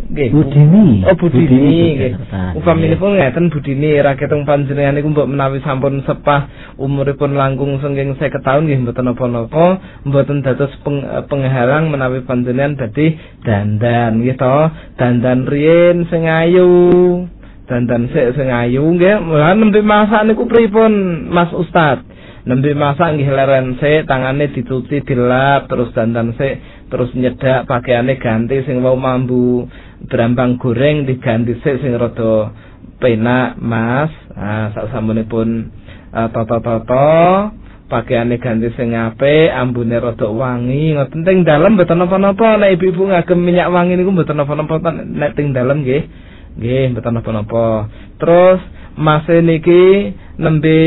Nggih. Budini. Oh Budini nggih. Umpaminipun ngeten Budini ra ketung panjenengan niku mbok menawi sampun sepah umuripun langkung sengking 50 taun nggih mboten napa-napa, mboten dados peng, penghalang menawi panjenengan dadi dandan nggih to. Dandan riyin sing ayu. Dandan sik sing ayu nggih. Lan nembe masak niku pripun Mas Ustad? Nembe masak nggih leren sik tangane dicuci dilap terus dandan sik terus nyedak pakaiane ganti sing wau mambu. Brambang goreng diganti sik sing rada penak Mas. Ah sak sampunipun uh, tata-tata pakaiane ganti sing apik ambune rada wangi. Ngoten teng dalem mboten napa-napa. Nek ibu-ibu ngagem minyak wangi niku mboten napa-napa nek teng dalem nggih Nggih, mboten napa-napa. Terus mase niki nembe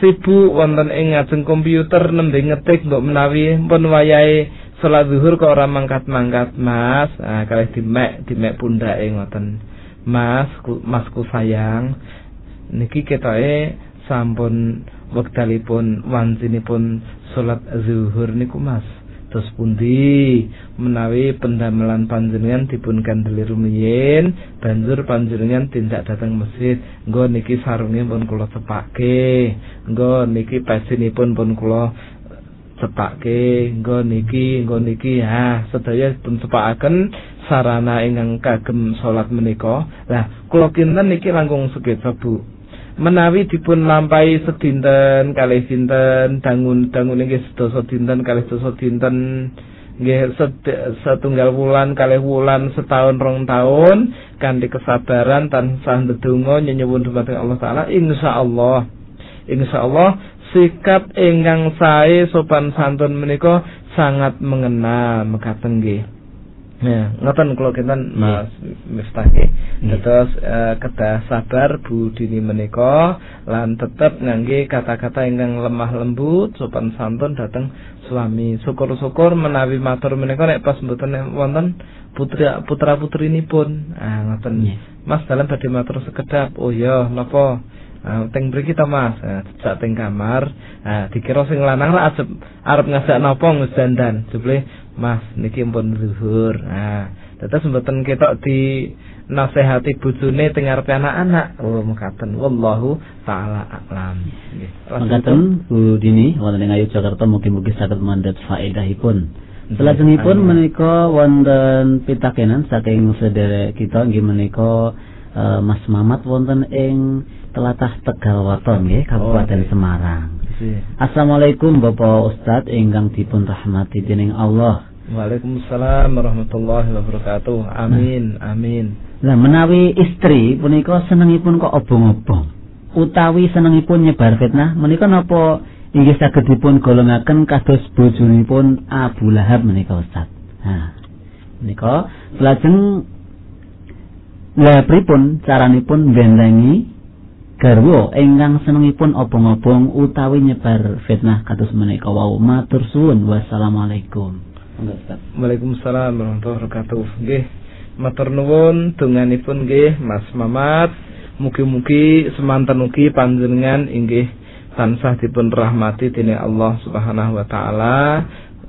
sibuk wonten ing ngajeng komputer nembe ngetik mbok menawi pun wayahe salat zuhur kok ora mangkat-mangkat, Mas. Ah, kalih dimek, dimek pundake ngoten. Mas, ku, masku sayang. Niki ketoke sampun wektalipun wancinipun salat zuhur niku, Mas. Kados pundi? Menawi pendamelan panjenengan dipun kandheli rumiyin banjur panjenengan tindak dateng masjid. Nggo niki sarunge pun kula cepake. Nggo niki pesinipun pun kula cepake. Nggo niki nggo niki. Ha sedaya pun cepakaken sarana ingkang kagem salat menika. Lah kula kinten niki langkung Bu. Menawi dipun lampahi sedinten kalih dinten dangun dangun nggih sedasa dinten kalih sedasa dinten nggih setunggal wulan kalih wulan setahun rong tahun kanthi kesabaran tansah ndedonga nyenyuwun dumateng Allah taala insyaallah insyaallah sikap ingkang sae sopan santun menika sangat mengena mekaten nggih Ya, ngoten kula kinten Mas Miftah nggih. Terus uh, kedah sabar Bu Dini menika lan tetep ngangge kata-kata ingkang lemah lembut sopan santun dateng suami. Syukur-syukur menawi matur menika nek pas mboten wonten putra putra putrinipun. Ah ngoten. Yeah. Mas dalam badhe matur sekedap. Oh ya, napa? Uh, teng mriki to Mas, uh, teng kamar. Uh, dikira sing lanang ra arep ngajak napa ngesandan. Jebule Mas niki pun zuhur. Nah, tetes mboten ketok di nasihati bojone teng ngarepe anak-anak. Oh, mekaten. Wallahu taala a'lam. Nggih. Mekaten Bu Dini wonten ing Ayu Jakarta mugi-mugi saged mandhet faedahipun. Selajengipun menika wonten pitakenan saking sederek kita nggih menika uh, Mas Mamat wonten ing telatah Tegal Waton nggih Kabupaten oh, Semarang. Assalamualaikum Bapak Ustadz ingkang dipun rahmati dening Allah. Waalaikumsalam warahmatullahi wabarakatuh. Amin, nah. amin. Lah menawi istri punika senengipun kok obong-obong utawi senengipun nyebar fitnah menika napa inggih saged dipun golongaken kados bojonipun Abu Lahab menika Ustaz. Nah, menika lajeng lah pripun caranipun bendengi garwa ingkang senengipun obong-obong utawi nyebar fitnah kados menika. Wau matur suwun. Wassalamualaikum. Waalaikumsalam warahmatullahi wabarakatuh. Nggih matur nuwun. Donganipun nggih Mas Mamat. Mugi-mugi semanten ugi panjenengan inggih tansah dipun rahmati dening Allah Subhanahu wa taala.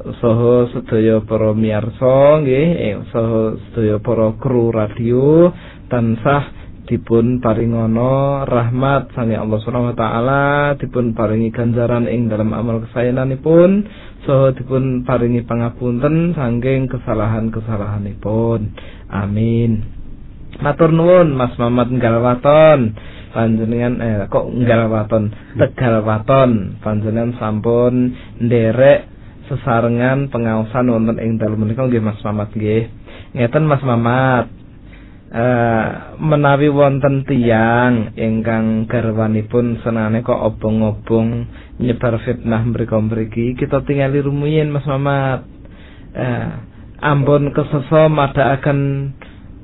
Saha sedaya para miyarsa nggih eh, saha sedaya para kru radio tansah dipun paringono rahmat sange Allah Subhanahu wa taala dipun paringi ganjaran ing dalam amal kesayananipun so dipun paringi pangapunten saking kesalahan-kesalahanipun. Amin. Matur nuwun Mas Mamat Nggalwaton panjenengan eh kok Nggalwaton Tegal Waton. Panjenengan sampun nderek sesarengan pengaosan wonten ing dalem menika. Nggih Mas Mamat nggih. Ngeten Mas Mamat Eh, menawi wonten tiang ingkang garwanipun senane kok obong-obong nyebar fitnah mriku-mriki kita tingali rumiyin Mas Mamat. Uh, ampun kesesa madhakaken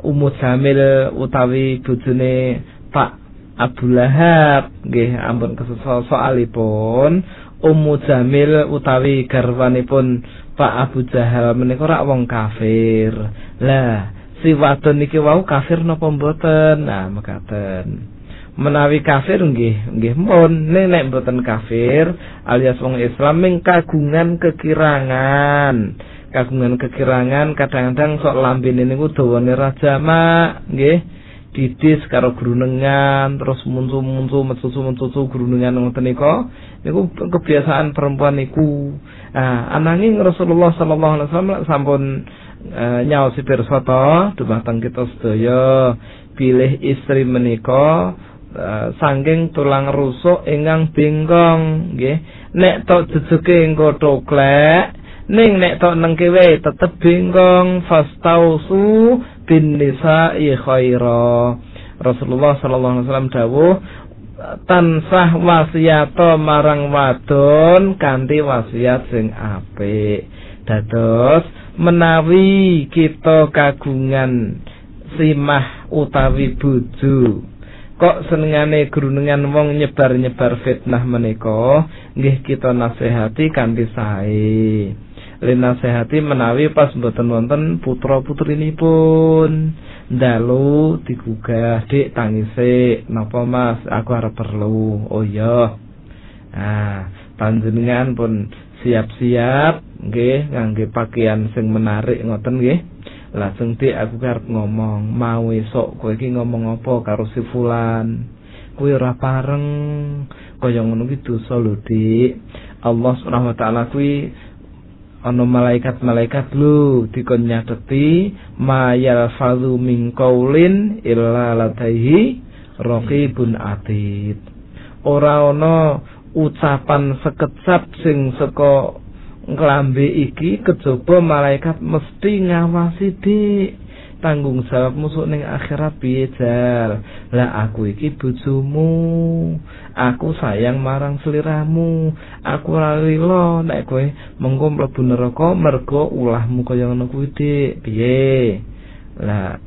Ummu Jamil utawi bojone Pak Abu Lahab. Nggih ampun kesesa soalipun Ummu Jamil utawi garwanipun Pak Abu Jahal menika rak wong kafir. Lah si wadon niki wau kafir napa mboten? Nah mekaten. Menawi kafir nggih nggih mun nek nek mboten kafir alias wong Islam ming kagungan kekirangan. Kagungan kekirangan kadang-kadang sok lambene niku dawane rajama nggih didis karo grunengan terus muncu-muncu metu-metu grunengan ngoten niku niku kebiasaan perempuan niku. Nah ananging Rasulullah sallallahu alaihi wasallam sampun e, nyaosi pirsata dumateng kita sedaya pilih istri menika e, saking tulang rusuk ingkang bengkong nggih. Nek tok jejuke engko toklek ning nek tok nengkewe tetep bengkong fastausu bin nisa'i khaira. Rasulullah sallallahu alaihi wasallam dawuh tansah wasiato marang wadon kanthi wasiat sing apik dados menawi kita kagungan simah utawi bojo kok senengane grunengan wong nyebar-nyebar fitnah menika nggih kita nasihati kanthi sae. Le nasihati menawi pas mboten wonten putra putrinipun dalu digugah dik tangise. Napa mas? Aku arep perlu. Oh iya. Ah panjenengan pun siap-siap nggih ngangge pakaian sing menarik ngoten nggih. Lajeng dik aku arep ngomong mau esuk kowe iki ngomong apa karo si fulan? Kuwi ora pareng. Kaya ngono ki dosa lho dik. Allah Subhanahu wa taala kuwi ana malaikat-malaikat lu dikon nyateti mayal fadhu min qaulin illa ladaihi raqibun atid. Ora ana ucapan sekecap sing saka nglambe iki kejaba malaikat mesti ngawasi dik. Tanggung jawab musuh ning akhirat piye jal lah aku iki bojomu. Aku sayang marang seliramu. Aku ora rila nek kowe mengko mlebu neraka mergo ulahmu kaya ngono kuwi dik. Piye? Lah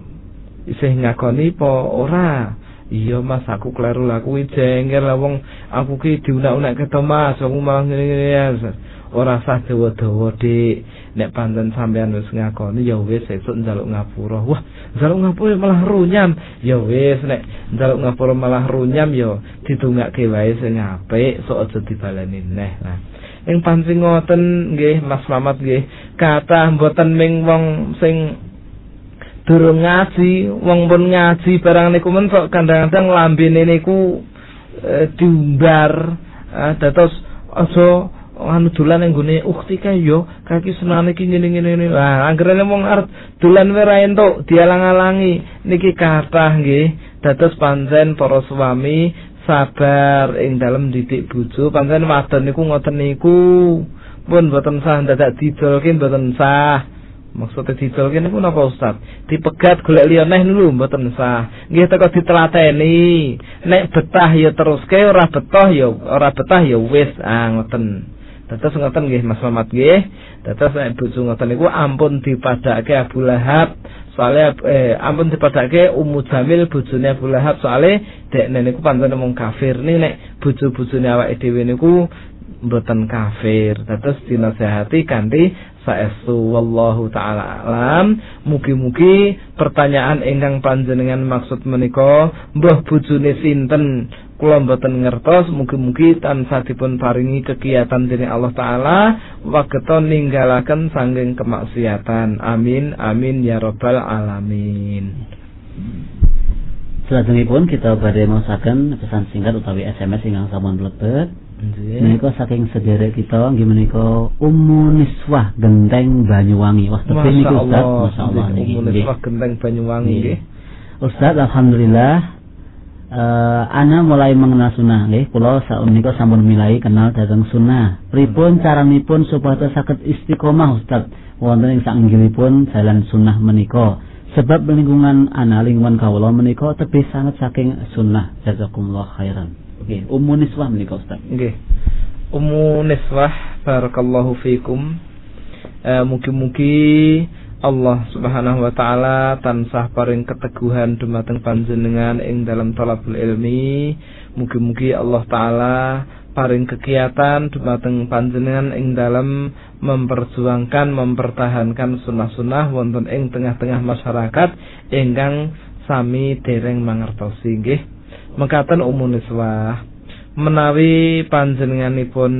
isih ngakoni po ora iya mas aku kleru. Lah kuwi jengkel. Lah wong aku ki diunak-unak keto mas. Aku malah ngene-ngene ya ora sah dawa-dawa dik. Nek pancen sampean wis ngakoni ya wis sesuk njaluk ngapura. Wah njaluk ngapura malah runyam. Ya wis nek njaluk ngapura malah runyam ya didongake wae sing apik sok aja dibaleni neh. Nah ing pancing ngoten nggih Mas Mamat nggih kathah mboten ming wong sing durung ngaji wong pun ngaji barang niku men kok kadang-kadang lambene niku e, diumbar e, dados aja anu dolan ning gone ukti kae yo kaki senane iki ngene-ngene lah anggere wong arep dolan wae entuk dialang-alangi. Niki kathah nggih dados pancen para suami sabar ing dalem didik bojo. Pancen wadon niku ngoten niku. Pun boten sah dadak didolke boten sah maksudnya didolke niku napa Ustaz dipegat golek liya neh niku mboten sah nggih teko ditelateni nek betah ya teruske ora betah ya ora betah ya wis ah ngoten Dados ngoten nggih Mas Mamat nggih. Dados nek bojo ngoten niku ampun dipadake Abu Lahab. Soale eh, ampun dipadake Ummu Jamil bojone Abu Lahab soale dekne niku pancen mung kafir. Ning nek bojo-bojone awake dhewe niku mboten kafir. Dados dinasehati kanthi saestu wallahu taala alam. Mugi-mugi pertanyaan ingkang panjenengan maksud menika mbah bojone sinten? Kula mboten ngertos mugi-mugi tansah dipun paringi kegiatan dening Allah taala wageton ninggalaken sanggeng kemaksiatan. Amin amin ya rabbal alamin. Selajengipun kita badhe maosaken pesan singkat utawi SMS ingkang sampun mlebet Menika saking sedherek kita nggih menika Ummu Niswah Genteng Banyuwangi. Wah tepi niku Ustaz, masyaallah. Niki. Ummu Niswah Genteng Banyuwangi nggih. Ustaz alhamdulillah uh, ana mulai mengenal sunnah nggih. Kula sapunika sampun milai kenal dhateng sunnah. Pripun caranipun supaya saged istiqomah Ustaz? Wonten ing sanggilipun jalan sunnah menika. Sebab lingkungan ana lingkungan kawula menika tebih sangat saking sunnah. Jazakumullah khairan nggih ummu niswah menika Ustaz nggih ummu niswah barakallahu fikum uh, mugi-mugi Allah Subhanahu wa taala tansah paring keteguhan dumateng panjenengan ing dalam talabul ilmi. Mugi-mugi Allah taala paring kegiatan dumateng panjenengan ing dalam memperjuangkan mempertahankan sunnah-sunnah wonten ing tengah-tengah masyarakat ingkang sami dereng mangertosi nggih. Mekaten umum niswah menawi panjenenganipun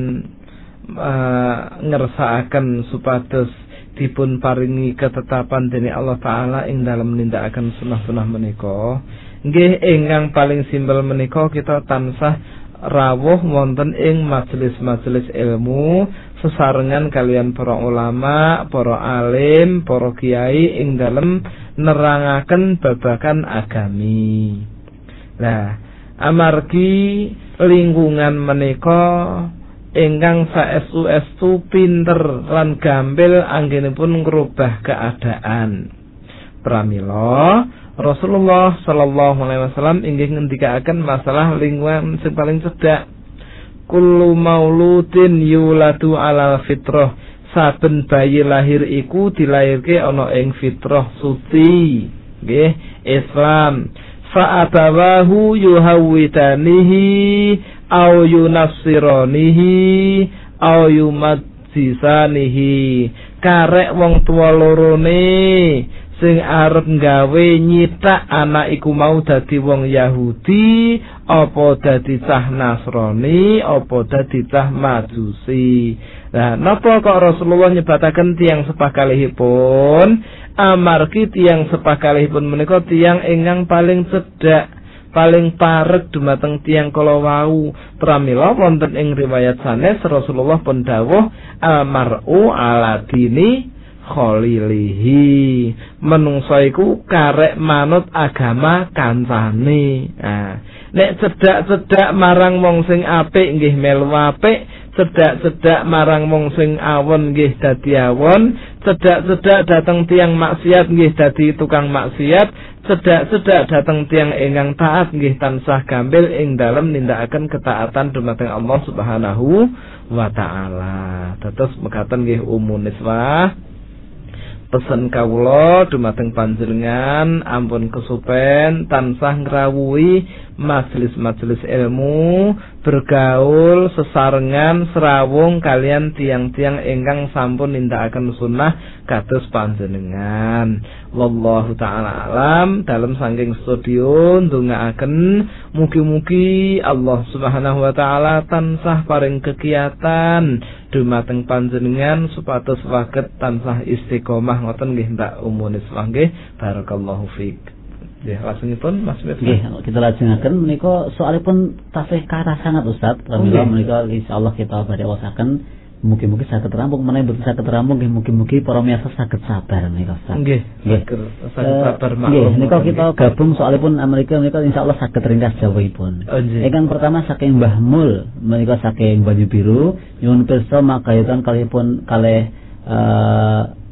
uh, ngersakaken supados dipun paringi ketetapan dening Allah taala ing dalam nindakaken sunah-sunah menika nggih ingkang paling simpel menika kita tansah rawuh wonten ing majelis-majelis ilmu sesarengan kalian para ulama, para alim, para kiai ing dalem nerangaken babakan agami. Nah, amargi lingkungan menika ingkang saestu-estu pinter lan gampil anggenipun ngrubah keadaan. Pramila Rasulullah sallallahu alaihi wasallam inggih ngendikaken masalah lingkungan sing paling cedhak. Kullu mauludin yuladu ala fitrah. Saben bayi lahir iku dilahirke ana ing fitrah suci. Nggih, Islam. Fa'abawahu yuhawwidanihi au yunafsironihi au yumadzisanihi karek wong tua lorone sing arep nggawe nyitak anak iku mau dadi wong Yahudi apa dadi cah Nasrani apa dadi cah Majusi. Nah, napa kok Rasulullah nyebataken tiang sepah kalihipun amargi tiang sepah kalihipun menika tiang ingkang paling cedhak paling parek dumateng tiang kala wau pramila wonten ing riwayat sanes Rasulullah pun dawuh almaru ala dini khalilihi menungso iku karek manut agama kancane. Nah nek cedak-cedak marang wong sing apik nggih melu apik cedak-cedak marang wong sing awon nggih dadi awon. Cedak-cedak dateng tiang maksiat nggih dadi tukang maksiat. Cedak-cedak dateng tiang ingkang taat nggih tansah gampil ing dalem nindakaken ketaatan dumateng Allah Subhanahu wa taala. Dados mekaten nggih umun niswah. Pesen kawula dumateng panjenengan ampun kesupen tansah ngrawuhi majelis-majelis ilmu bergaul sesarengan serawung kalian tiang-tiang ingkang sampun nindakaken sunnah kados panjenengan. Wallahu taala alam dalam sangking studio ndongaaken mugi-mugi Allah Subhanahu wa taala tansah paring kegiatan dumateng panjenengan supados saged tansah istiqomah ngoten nggih ndak umune nggih barakallahu fiik Ya, langsungipun Mas Mirza. Nggih, kita lajengaken menika soalipun tasih kata sangat Ustaz. Pramila menika insyaallah kita badhe wasaken Mungkin-mungkin saged rampung menawi boten saged rampung nggih mungkin-mungkin para miyarsa saged sabar menika Ustaz. Nggih, saged sabar maklum. Nggih, nika kita gabung soalipun Amerika menika insyaallah saged ringkas jawabipun. Oh. Ingkang pertama saking Mbah Mul menika saking Banyu Biru nyuwun pirsa makayutan kalihipun kalih eh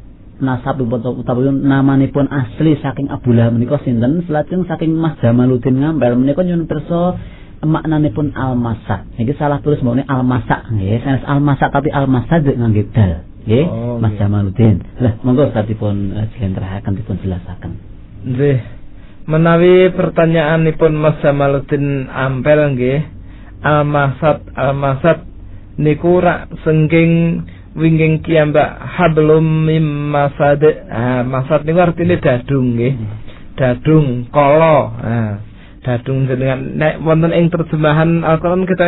nasab utawi namanipun asli saking Abdullah menika sinten selajeng saking Mas Jamaluddin Ngampel menika nyuwun pirsa maknanipun al-masak. Niki salah tulis mbone al-masak nggih. Sanes al-masak tapi al-masak ngangge dal. Nggih, oh, Mas Jamaluddin. Lah, monggo satipun uh, jlentrehake dipun jelasaken. Nggih. Menawi pertanyaanipun Mas Jamaluddin ampel nggih. Al-masat al-masat niku rak sengking wingking kiambak hablum mim masad. Ah, masad niku artine dadung nggih. Hmm. Dadung kala. Ah dadung jenengan nek wonten ing terjemahan Al-Qur'an kita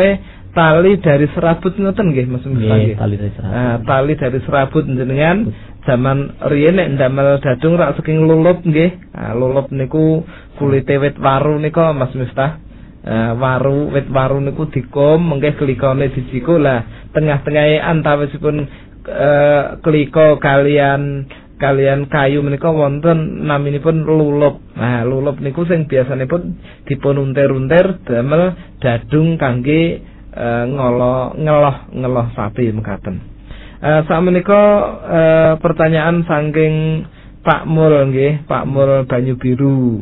tali dari serabut ngoten nggih Mas Nggih, tali dari serabut. Nah, tali dari serabut jenengan zaman riyen nek ndamel dadung rak saking lulup nggih. Nah, lulup niku kulite wit waru nika Mas Miftah. Uh, waru wit waru niku dikom mengke klikone dijiko lah tengah-tengahe antawisipun uh, kliko kalian kalian kayu menika wonten naminipun lulup. Nah, lulup niku sing biasanipun dipun unter-unter damel dadung kangge e, ngolo ngeloh ngeloh sapi mekaten. E, sakmenika e, pertanyaan saking Pak Mul nggih, Pak Mul Banyu Biru.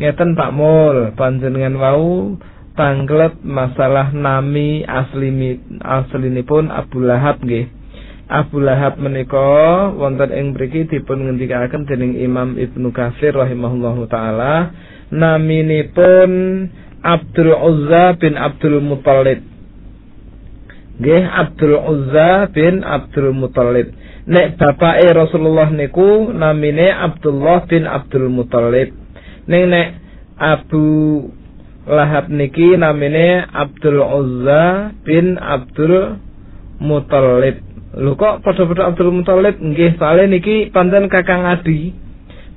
Ngeten Pak Mul, panjenengan wau tanglet masalah nami asli aslinipun Abu Lahab nggih. Abu Lahab menika wonten ing mriki dipun ngendikaken dening Imam Ibnu Katsir rahimahullahu taala naminipun Abdul Uzza bin Abdul Muthalib. Nggih Abdul Uzza bin Abdul Muthalib. Nek bapake Rasulullah niku namine Abdullah bin Abdul Muthalib. Ning nek Abu Lahab niki namine Abdul Uzza bin Abdul Muthalib. Lho kok padha-padha Abdul Muthalib nggih soalé niki pancen Kakang Adi.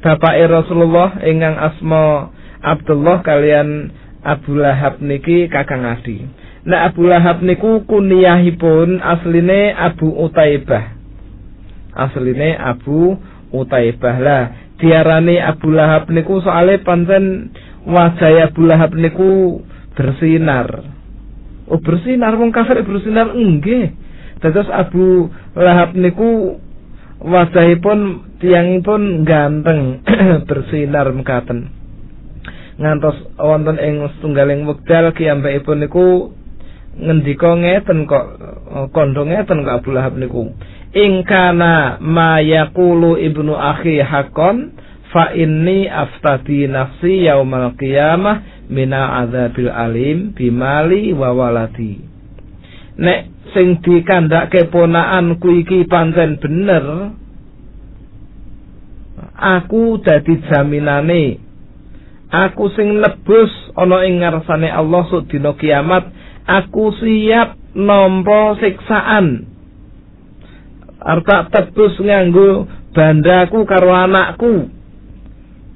Bapake Rasulullah ingkang asma Abdullah kalian Abu Lahab niki Kakang Adi. Nah Abu Lahab niku kuniyahipun asline Abu Utaibah. Asline Abu Utaibah lah. Diarani Abu Lahab niku soalé pancen wajah Abu Lahab niku bersinar. Oh bersinar wong kafir bersinar nggih. Dados Abu Lahab niku wajahipun tiangipun ganteng *clears throat* bersinar mekaten. Ngantos wonten ing setunggaling wekdal kiyambakipun niku ngendika ngeten kok kandha ngeten kok Abu Lahab niku. Ing kana ma yaqulu ibnu akhi hakon fa inni aftadi nafsi yaumal qiyamah mina adzabil alim bimali wa waladi. Nek sing dikandhake ponakanku iki pancen bener aku dadi jaminane aku sing nebus ana ing ngarsane Allah suk dina kiamat aku siap nampa siksaan arta tebus nganggo bandaku karo anakku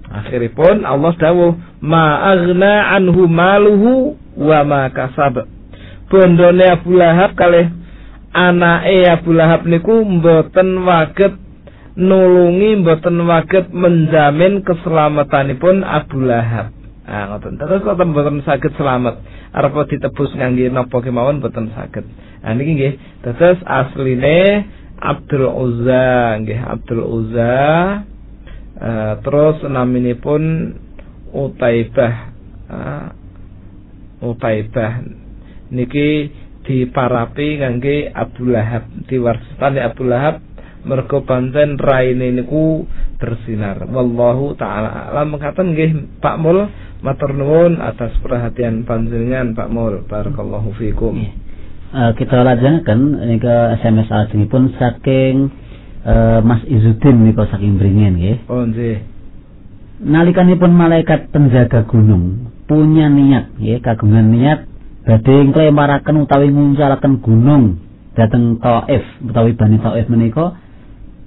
akhiripun Allah dawuh ma aghna anhu maluhu wa ma kasab bondone Abu Lahab kalih anake Abu Lahab niku mboten waget nulungi mboten waget menjamin keselamatanipun Abu Lahab Ah ngoten. Terus mboten mboten saged selamat. Arep ditebus ngangge napa kemawon mboten saged. Ah niki nggih. Terus asline Abdul Uzza nggih Abdul Uzza. Uh, terus naminipun Utaibah. Uh, Utaibah. Niki diparapi ngangge Abu Lahab. Diwarsitane Abu Lahab mergo pancen raine niku bersinar. Wallahu taala alam. Mengatakan nggih Pak Mul. Matur nuwun atas perhatian panjenengan Pak Mul. Barakallahu fikum uh, kita lajengaken ke SMS pun saking uh, Mas Izudin nika saking Bringen nggih. Oh nggih. Nalikanipun malaikat penjaga gunung punya niat ya kagungan niat badhe nglemaraken utawi nguncalaken gunung dateng Taif utawi Bani Taif menika.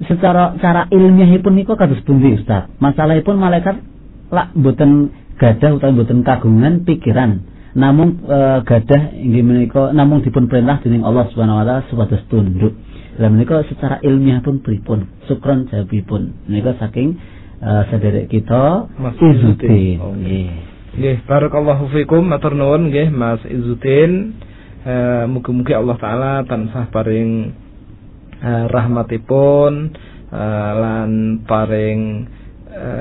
Secara cara ilmiahipun niku kados pundi Ustaz? Masalahipun malaikat lak mboten gadah utawi mboten kagungan pikiran namun e, gadah inggih menika namun dipun perintah dening Allah Subhanahu wa taala supados tunduk. Lan menika secara ilmiah pun pripun? Sukron jawabipun? Menika saking e, sederek kita Mas Izuddin. Oh, nggih Nggih, barakallahu fikum matur nuwun nggih Mas Izuddin. Eh mugi-mugi Allah taala tansah paring eh, rahmatipun eh, lan paring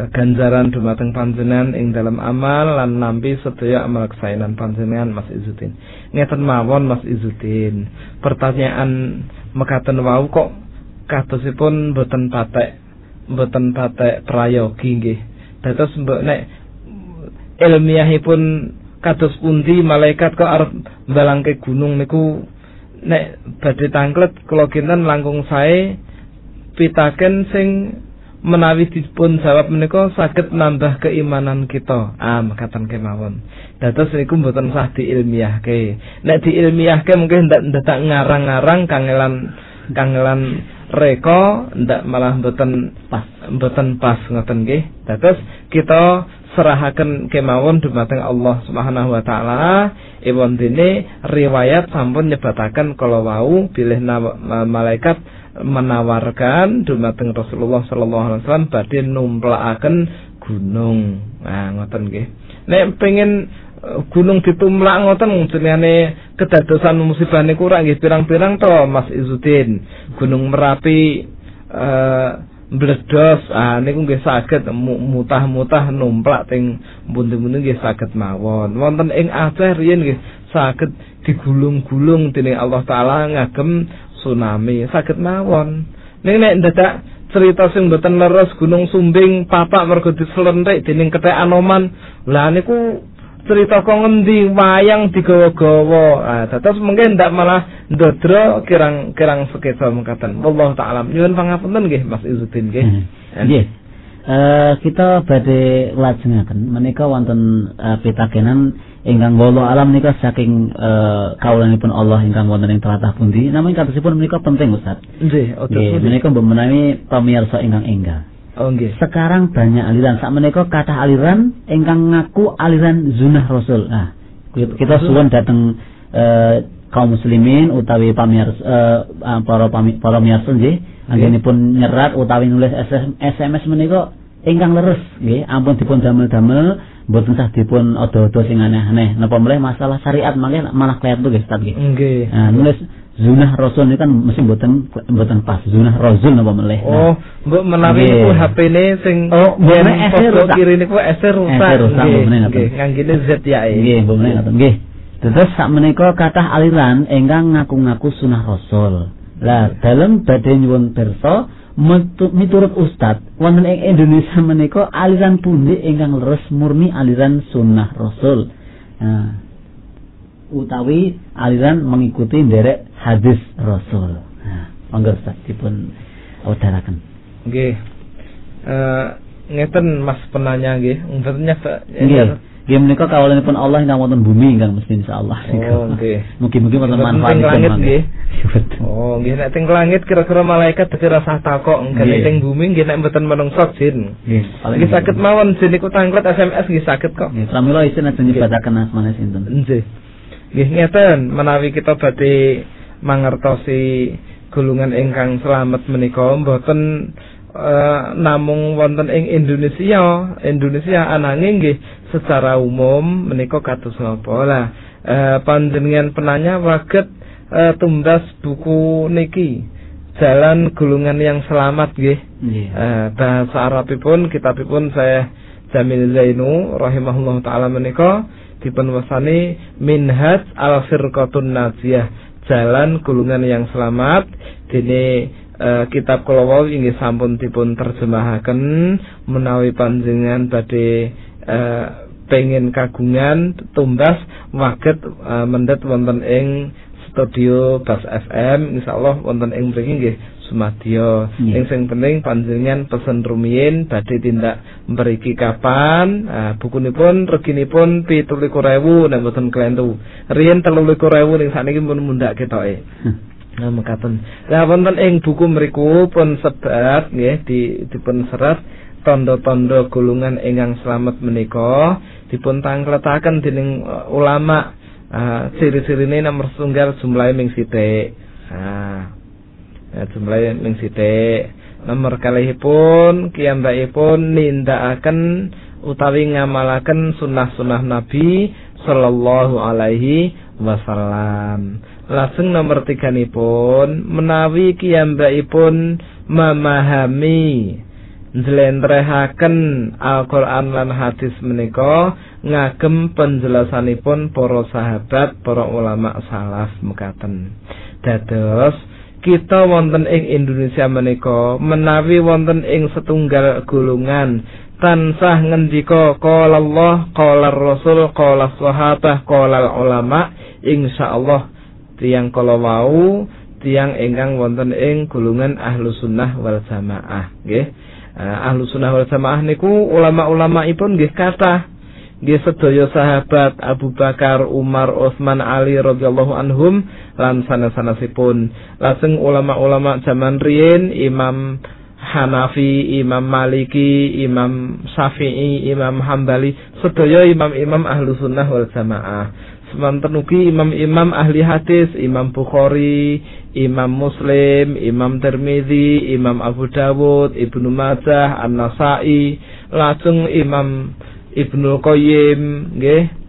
ganjaran dumateng panjenengan ing dalam amal lan nampi sedaya amal kesainan panjenengan Mas Izuddin. Ngeten mawon Mas Izuddin. Pertanyaan mekaten wau kok kadosipun boten patek boten patek prayogi nggih. Dados mbok nek ilmiahipun kados pundi malaikat kok arep mbalangke gunung niku nek badhe tanglet kula kinten langkung sae pitaken sing menawi dipun jawab menika saged nambah keimanan kita. Ah, mekaten kemawon. Dados niku mboten sah diilmiahke. Nek diilmiahke mungkin ndak ndak ngarang-ngarang kangelan kangelan reka ndak malah mboten pas mboten pas ngoten nggih. Dados kita serahaken kemawon dumateng Allah Subhanahu wa taala iwon dene riwayat sampun nyebataken kala wau bilih malaikat menawarkan dumateng Rasulullah sallallahu alaihi wasallam badhe numplakaken gunung. Nah, ngoten nggih. Nek pengen eh, gunung ditumlak ngoten jenenge kedadosan musibah niku ora nggih pirang-pirang to Mas Izuddin. Gunung Merapi eh mbledos ah niku nggih saged mutah-mutah numplak teng pundi-pundi nggih saged mawon. Wonten ing Aceh riyen nggih saged digulung-gulung dening Allah taala ngagem tsunami saged mawon. Ning nek dadak cerita sing mboten leres Gunung Sumbing papak mergo diselentik dening kethek Anoman. Lah niku cerita kok ngendi wayang digawa-gawa. Ah dados mungkin ndak malah ndodro kirang-kirang sekeca mengkaten. Wallahu taala. Nyuwun pangapunten nggih Mas Izuddin nggih. Nggih. Eh kita badhe lajengaken menika wonten uh, pitakenan ingkang wala alam menika saking uh, kaulanipun Allah ingkang wonten ing tlatah pundi namun katosipun menika penting Ustaz. Nggih, Nggih, menika menawi pamirsa ingkang enggak. Oh nggih. Sekarang banyak aliran. Sak menika kathah aliran ingkang ngaku aliran zunah Rasul. Nah, kita suwun dateng eh, kaum muslimin utawi pamirsa eh, para pami, para pamirsa nggih, anggenipun nyerat utawi nulis SMS menika ingkang leres nggih, ampun dipun damel-damel mboten sah dipun odo-odo sing aneh-aneh. Napa meneh masalah syariat malah malah kletu nggih Ustaz nggih. Nggih. Nah, nulis zunah rasul ini kan mesti mboten mboten pas zunah rasul napa meleh Oh, mbok menawi Nggih. niku HP-ne sing Oh, mbok rusak. kiri niku SE rusak. Rusak, Nggih, nggih, nganggine Z ya. nggih mbok menawi ngoten nggih terus sak menika kathah aliran ingkang ngaku-ngaku sunah rasul lah dalam badhe nyuwun pirsa metu- miturut Ustad wonten ing Indonesia *laughs* menika aliran pundi ingkang leres murni aliran sunnah rasul nah, utawi aliran mengikuti derek hadis rasul nah, monggo Ustaz dipun wedharaken Nggih. Eh ngeten Mas penanya nggih. Mboten nyata. Nggih. Nggih menika kawalanipun Allah ingkang wonten bumi ingkang mesti insyaallah. Oh, nggih. Mugi-mugi wonten langit, nggih. Betul. Oh, nggih nek teng langit kira-kira malaikat dadi rasa takok, nggih Nggih. teng bumi nggih nek mboten menungso jin. Nggih. Saged mawon jin niku tanglet SMS nggih saged kok. Nggih, pramila isin ajeng nyebataken asmane sinten. Nggih. Nggih ngeten menawi kita badhe mangertosi gulungan ingkang selamat menika mboten eh, namung wonten ing Indonesia, Indonesia ananging nggih secara umum menika kados napa lah. Eh, panjenengan penanya waget eh, tumbas buku niki Jalan Gulungan yang Selamat nggih. Nggih. Eh, bahasa Arabipun kitabipun saya Jamil Zainu rahimahullah taala menika dipun wasani Minhaj Al-Firqatun Najiyah Jalan Gulungan yang Selamat dene eh, kitab kula wau inggih sampun dipun terjemahaken menawi panjenengan badhe eh, pengen kagungan tumbas waget eh, mendhet wonten ing studio Bas FM insyaallah wonten ing mriki nggih sumadya Iya. ing sing penting panjenengan pesen rumiyin badhe tindak mriki kapan. Ah, bukunipun reginipun 17.000 nek mboten klentu. Riyen 13.000 ning sakniki pun mundak ketoke Nah, mekaten. Lah wonten ing buku mriku pun sebat nggih di dipun serat tondo-tondo golongan ingkang slamet menika dipun tangkletaken dening uh, ulama uh, ciri-cirine nomor setunggal jumlahe ming sithik. Nah, ya, jumlahe ming sithik. Nomor kalihipun kiyambakipun nindakaken utawi ngamalaken sunnah-sunnah Nabi sallallahu alaihi wasallam. Lajeng nomor tiga pun menawi kiyambakipun memahami njlentrehaken Al-Qur'an lan hadis menika ngagem penjelasanipun para sahabat, para ulama salaf mekaten. Dados kita wonten ing Indonesia menika menawi wonten ing setunggal golongan tansah ngendika qala Allah, qala Rasul, qala sahabah, qala ulama insyaallah tiang kala wau tiang ingkang wonten ing golongan ahlu sunnah wal jamaah nggih ahlu sunnah wal jamaah niku ulama-ulamaipun nggih kathah nggih sedaya sahabat Abu Bakar, Umar, Utsman, Ali radhiyallahu anhum lan sanes-sanesipun lajeng ulama-ulama zaman riyin Imam Hanafi, Imam Maliki, Imam Syafi'i, Imam Hambali, sedaya imam-imam ahlu sunnah wal jamaah. Semanten ugi imam-imam ahli hadis, Imam Bukhari, Imam Muslim, Imam Tirmizi, Imam Abu Dawud, Ibnu Majah, An-Nasai, lajeng Imam Ibnu Qayyim, nggih.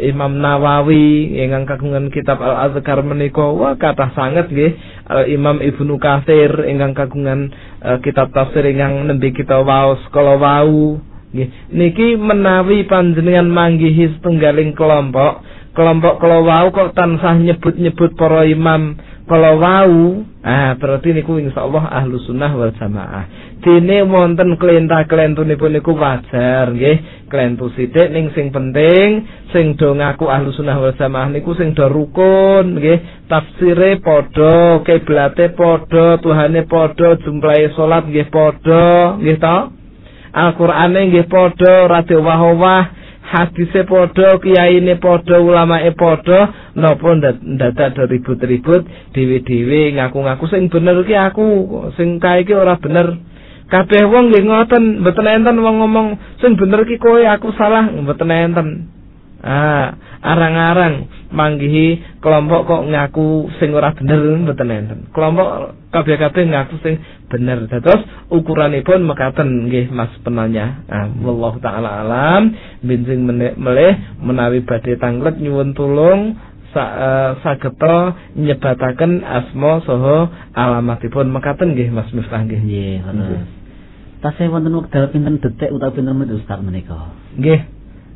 Imam Nawawi ingkang kagungan kitab Al-Azkar menika wah kathah sanget nggih Al Imam Ibnu Katsir ingkang kagungan eh, kitab tafsir ingkang nembe kita waos kala wau nggih niki menawi panjenengan manggihi setunggaling kelompok kelompok kala wau kok tansah nyebut-nyebut para imam kala wau ah berarti niku insyaallah ahlu sunnah wal jamaah. Dene wonten klentah-klentunipun niku wajar nggih. Klentu sithik ning sing penting sing do ngaku ahlu sunnah wal jamaah niku sing do rukun nggih. Tafsire padha kiblate padha tuhane padha jumlahe salat nggih padha nggih to Al-Qur'ane nggih padha rada wah-wah hadise padha kiyaine padha ulamae padha napa ndadak ribut-ribut dhewe-dhewe ngaku-ngaku sing bener ki aku sing kae ki ora bener. Kabeh wong nggih ngoten mboten enten wong ngomong sing bener ki kowe aku salah mboten enten. Ah arang-arang manggihi kelompok kok ngaku sing ora bener mboten enten. Kelompok kabeh-kabeh ngaku sing bener. Dados ukuranipun mekaten nggih Mas penanya. Ah wallahu taala alam. Binjing melih menawi badhe tanglet nyuwun tulung sa, uh, sageta nyebataken asma saha alamatipun. Mekaten nggih Mas Miftah nggih. Nggih, ngoten. Tasih wonten wekdal pinten detik utawi pinten menit Ustaz menika? nggih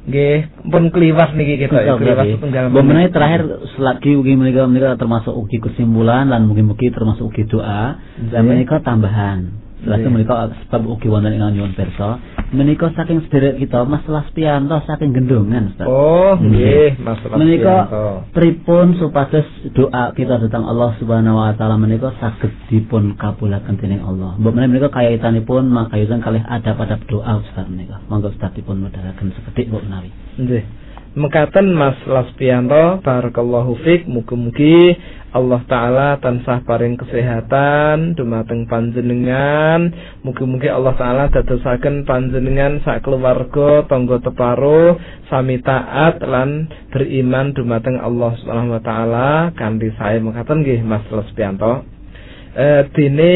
nggih pun kliwas niki kita ya kliwas setunggal menawi terakhir selagi ugi menika menika termasuk ugi kesimpulan lan mugi-mugi termasuk ugi doa. Lan menika tambahan. Lajeng Nggih. menika sebab ugi wonten ingkang nyuwun pirsa, menika saking sedherek kita Mas Laspianto saking gendongan, Ustaz. Oh, nggih, Mas Menika pripun supados doa kita datang Allah Subhanahu wa taala menika saged dipun kabulaken dening Allah. Mbok menawi menika kaitanipun makayutan kalih adab-adab doa Ustaz menika. Monggo Ustaz dipun medharaken sekedhik mbok menawi. Nggih. Mekaten Mas Laspianto, barakallahu fik, mugi-mugi Allah taala tansah paring kesehatan dumateng panjenengan. Mugi-mugi Allah taala dadosaken panjenengan sak keluarga tangga teparo sami taat lan beriman dumateng Allah Subhanahu wa taala kanthi sae mekaten Mas Laspianto. Eh dene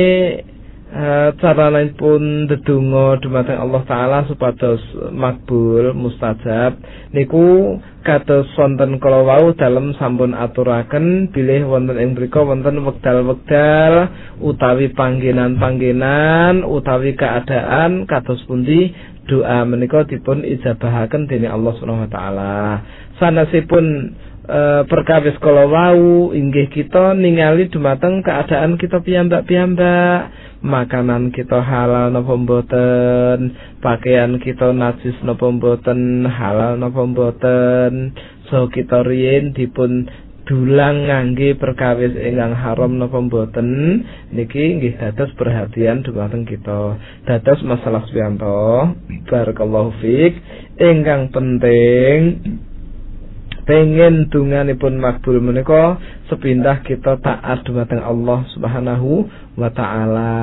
Eh, caranipun ndedonga dumateng Allah taala supados makbul mustajab. Niku kados wonten kala wau dalem sampun aturaken bilih wonten ing mriku wonten wekdal-wekdal utawi panggenan-panggenan utawi keadaan kados pundi doa menika dipun ijabahaken dening Allah Subhanahu wa taala. Sanesipun eh, perkawis kala wau inggih kita ningali dumateng keadaan kita piyambak-piyambak. Makanan kita halal napa mboten? Pakaian kita najis napa mboten? Halal napa mboten? So kita riyin dipun dulang ngangge perkawis ingkang haram napa mboten? Niki nggih dados perhatian dumateng kita. Dados masalah Suyanto barakallahu fik. Ingkang penting pengen dunganipun makbul menika sepindah kita taat dumateng Allah Subhanahu wa taala.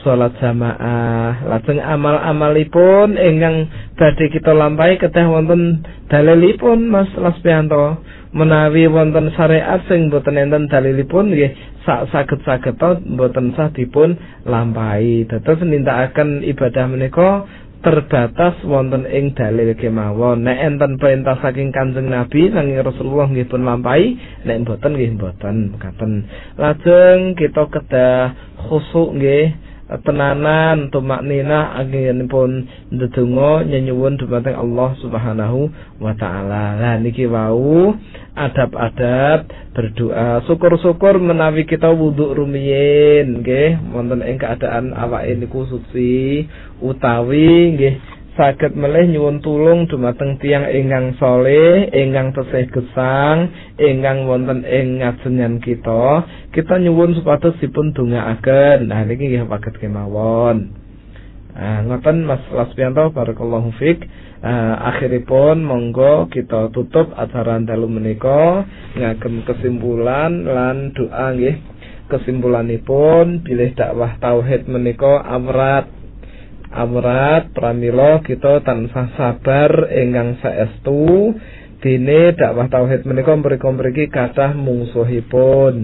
Salat jamaah. Lajeng amal-amalipun ingkang badhe kita lampahi kedah wonten dalilipun Mas Laspianto. Menawi wonten syariat sing boten enten dalilipun nggih sak saged-saged boten sah dipun lampahi. Dados nindakaken ibadah menika terbatas wonten ing dalil kemawon nek enten perintah saking Kanjeng Nabi nanging Rasulullah nggih pun lampahi nek mboten nggih mboten mekaten lajeng kita kedah khusuk nggih tenanan tumak nina anggenipun ndedonga nyenyuwun dumateng Allah Subhanahu wa taala. Lah niki wau adab-adab berdoa. Syukur-syukur menawi kita wudhu rumiyin nggih wonten ing keadaan awake niku suci utawi nggih saged melih nyuwun tulung dumateng tiyang ingkang saleh, ingkang tesih gesang, ingkang wonten ing ngajengan kita, kita nyuwun supados dipun dongaaken. Nah niki nggih paket kemawon. Nah, ngoten Mas Laspianto barakallahu fik. Uh, akhiripun monggo kita tutup acara dalu menika ngagem kesimpulan lan doa nggih. Kesimpulanipun bilih dakwah tauhid menika amrat amrat pramila kita tansah sabar ingkang saestu. Dene dakwah tauhid menika mriki-mriki kathah mungsuhipun.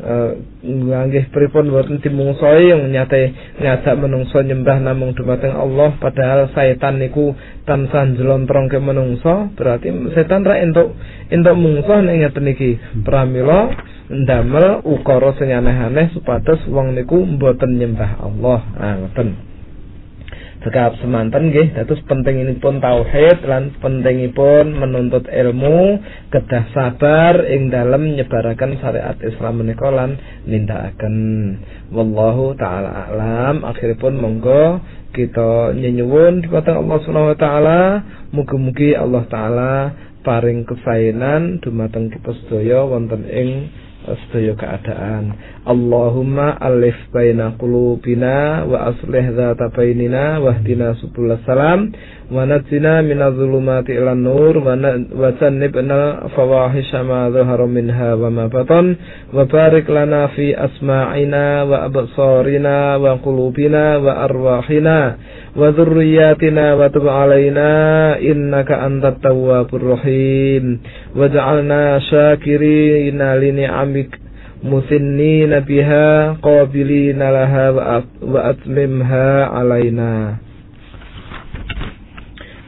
Eh nggih pripun boten dimungsuhi yang nyate ngajak menungso nyembah namung dumateng Allah padahal setan niku tansah njlontrongke menungso. Berarti setan ra entuk entuk mungsuh nek ngeten iki. Pramila ndamel ukara sing aneh-aneh supados wong niku mboten nyembah Allah. Ah ngoten Sekap semanten nggih. Dados pentingipun tauhid lan pentingipun menuntut ilmu kedah sabar ing dalem nyebaraken syariat Islam menika lan nindakaken. Wallahu taala alam. Akhiripun monggo kita nyenyuwun dumateng Allah Subhanahu wa taala. Mugi-mugi Allah taala paring kesaenan dumateng kita sedaya wonten ing sedaya keadaan. Allahumma alif baina qulubina wa aslih dzata bainina wahdina subul salam. Wa najina minadh dhulumati ilan nur wa jannibna fawahisha ma dhahara minha wa ma batan wa barik lana fi asma'ina wa absarina wa qulubina wa arwahina wa dhurriyyatina wa tub alaina innaka antat tawwabur rahim. Waj'alna syakirina li ni'amik musinnina biha qabilina laha wa atmimha alaina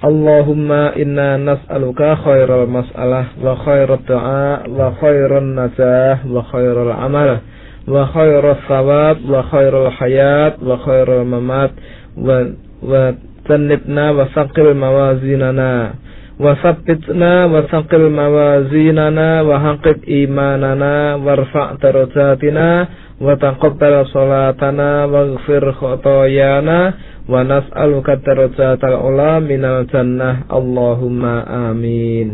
Allahumma inna nas'aluka khairal mas'alah wa khairat du'a wa khairan najah wa khairal amal wa khairal thawab wa khairal hayat wa khairal mamat wa wa tannibna wa saqil mawazinana wa sabbitna wa saqil mawazinana wa haqib imanana warfa' darajatina وتقبل صلاتنا واغفر خطايانا ونسألك الدرجات العلى من الجنة اللهم آمين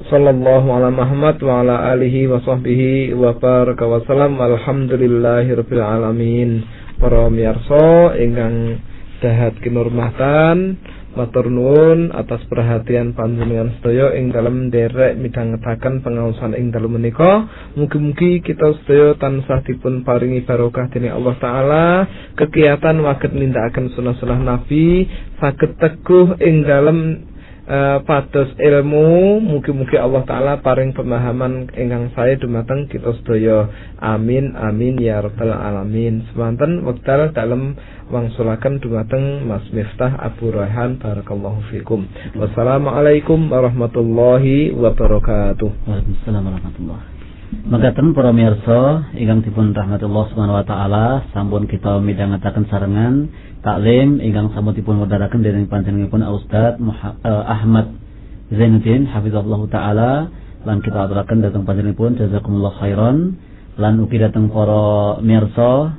Sallallahu ala Muhammad wa ala alihi wa sahbihi wa baraka wa salam Alhamdulillahi rabbil alamin Para miyarsa ingkang dahat kinurmatan Matur nuwun atas perhatian panjenengan sedaya ing dalam derek midhangetaken pengaosan ing dalem menika. Mugi-mugi kita sedaya tansah dipun paringi barokah dening Allah taala, kegiatan waget nindakaken sunah-sunah Nabi, saged teguh ing dalam uh, pados ilmu mugi-mugi Allah taala paring pemahaman ingkang saya dumateng kita sedaya. Amin amin ya rabbal alamin. Semanten wekdal dalem wangsulaken dumateng Mas Miftah Abu Raihan. Barakallahu fikum. Wassalamualaikum warahmatullahi wabarakatuh. Waalaikumsalam warahmatullahi Makaten para mirsa ingkang dipun rahmatullah subhanahu wa taala sampun kita midhangetaken sarengan taklim ingkang sampun dipun wedharaken dening panjenenganipun Ustaz uh, Ahmad Zainuddin hafizahullah taala lan kita aturaken dhateng panjenenganipun jazakumullah khairan. Lan ugi dhateng para mirsa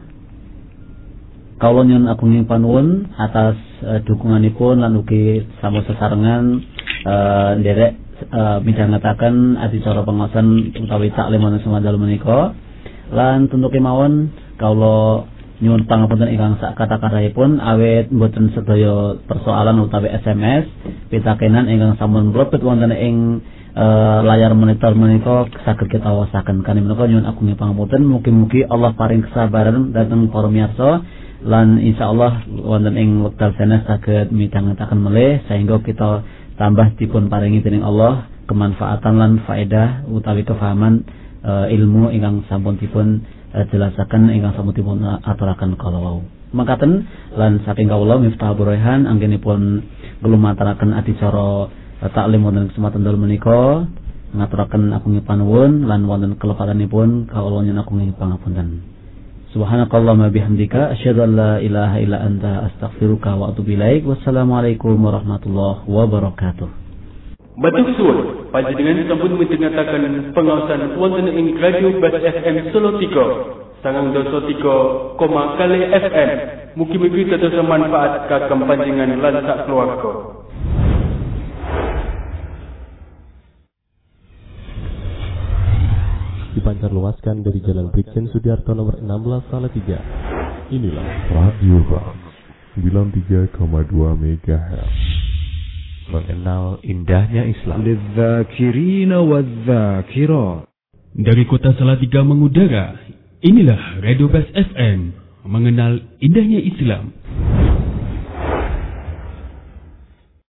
kawula nyuwun agung panuwun atas uh, dukunganipun lan ugi sampun sesarengan uh, nderek uh, midhangetaken adicara pengawasan utawi taklim wonten semadalu menika. Lan tentu kemawon kawula nyuwun pangapunten ingkang sak kata-katanipun awet mboten sedaya persoalan utawi SMS pitakenan ingkang sampun mlebet wonten ing uh, layar monitor menika saged kita wasaken kan menika nyuwun agung pangapunten mugi-mugi Allah paring kesabaran dhateng para miyarsa lan insyaallah wonten ing wekdal sanes saged midhangetaken melih sehingga kita tambah dipun paringi dening Allah kemanfaatan lan faedah utawi kefahaman uh, ilmu ingkang sampun dipun Eh, jelasaken ingkang samutipun aturaken kala wau. Makaten lan saking kawula Miftah Buraihan anggenipun nglumataraken adicara eh, taklim wonten kesempatan dalu menika ngaturaken agungi panuwun lan wonten kelepatanipun kawula nyuwun agungi pangapunten. Subhanakallahumma bihamdika asyhadu an la ilaha illa anta astaghfiruka wa atubu ilaik. Wassalamualaikum warahmatullahi wabarakatuh. Batuk suwun, panjenengan sampun midhangetaken pengawasan wonten ing Radio Bas FM Solo 3. Sangang doso 3, koma kali FM. Mugi-mugi dados manfaat kagem panjenengan lan sak keluarga. Dipancar luaskan dari Jalan Brigjen Sudiarto nomor 16 Salatiga. Inilah Radio Bas 93,2 MHz mengenal indahnya Islam. Dari kota Salatiga mengudara, inilah Radio Best FM, mengenal indahnya Islam.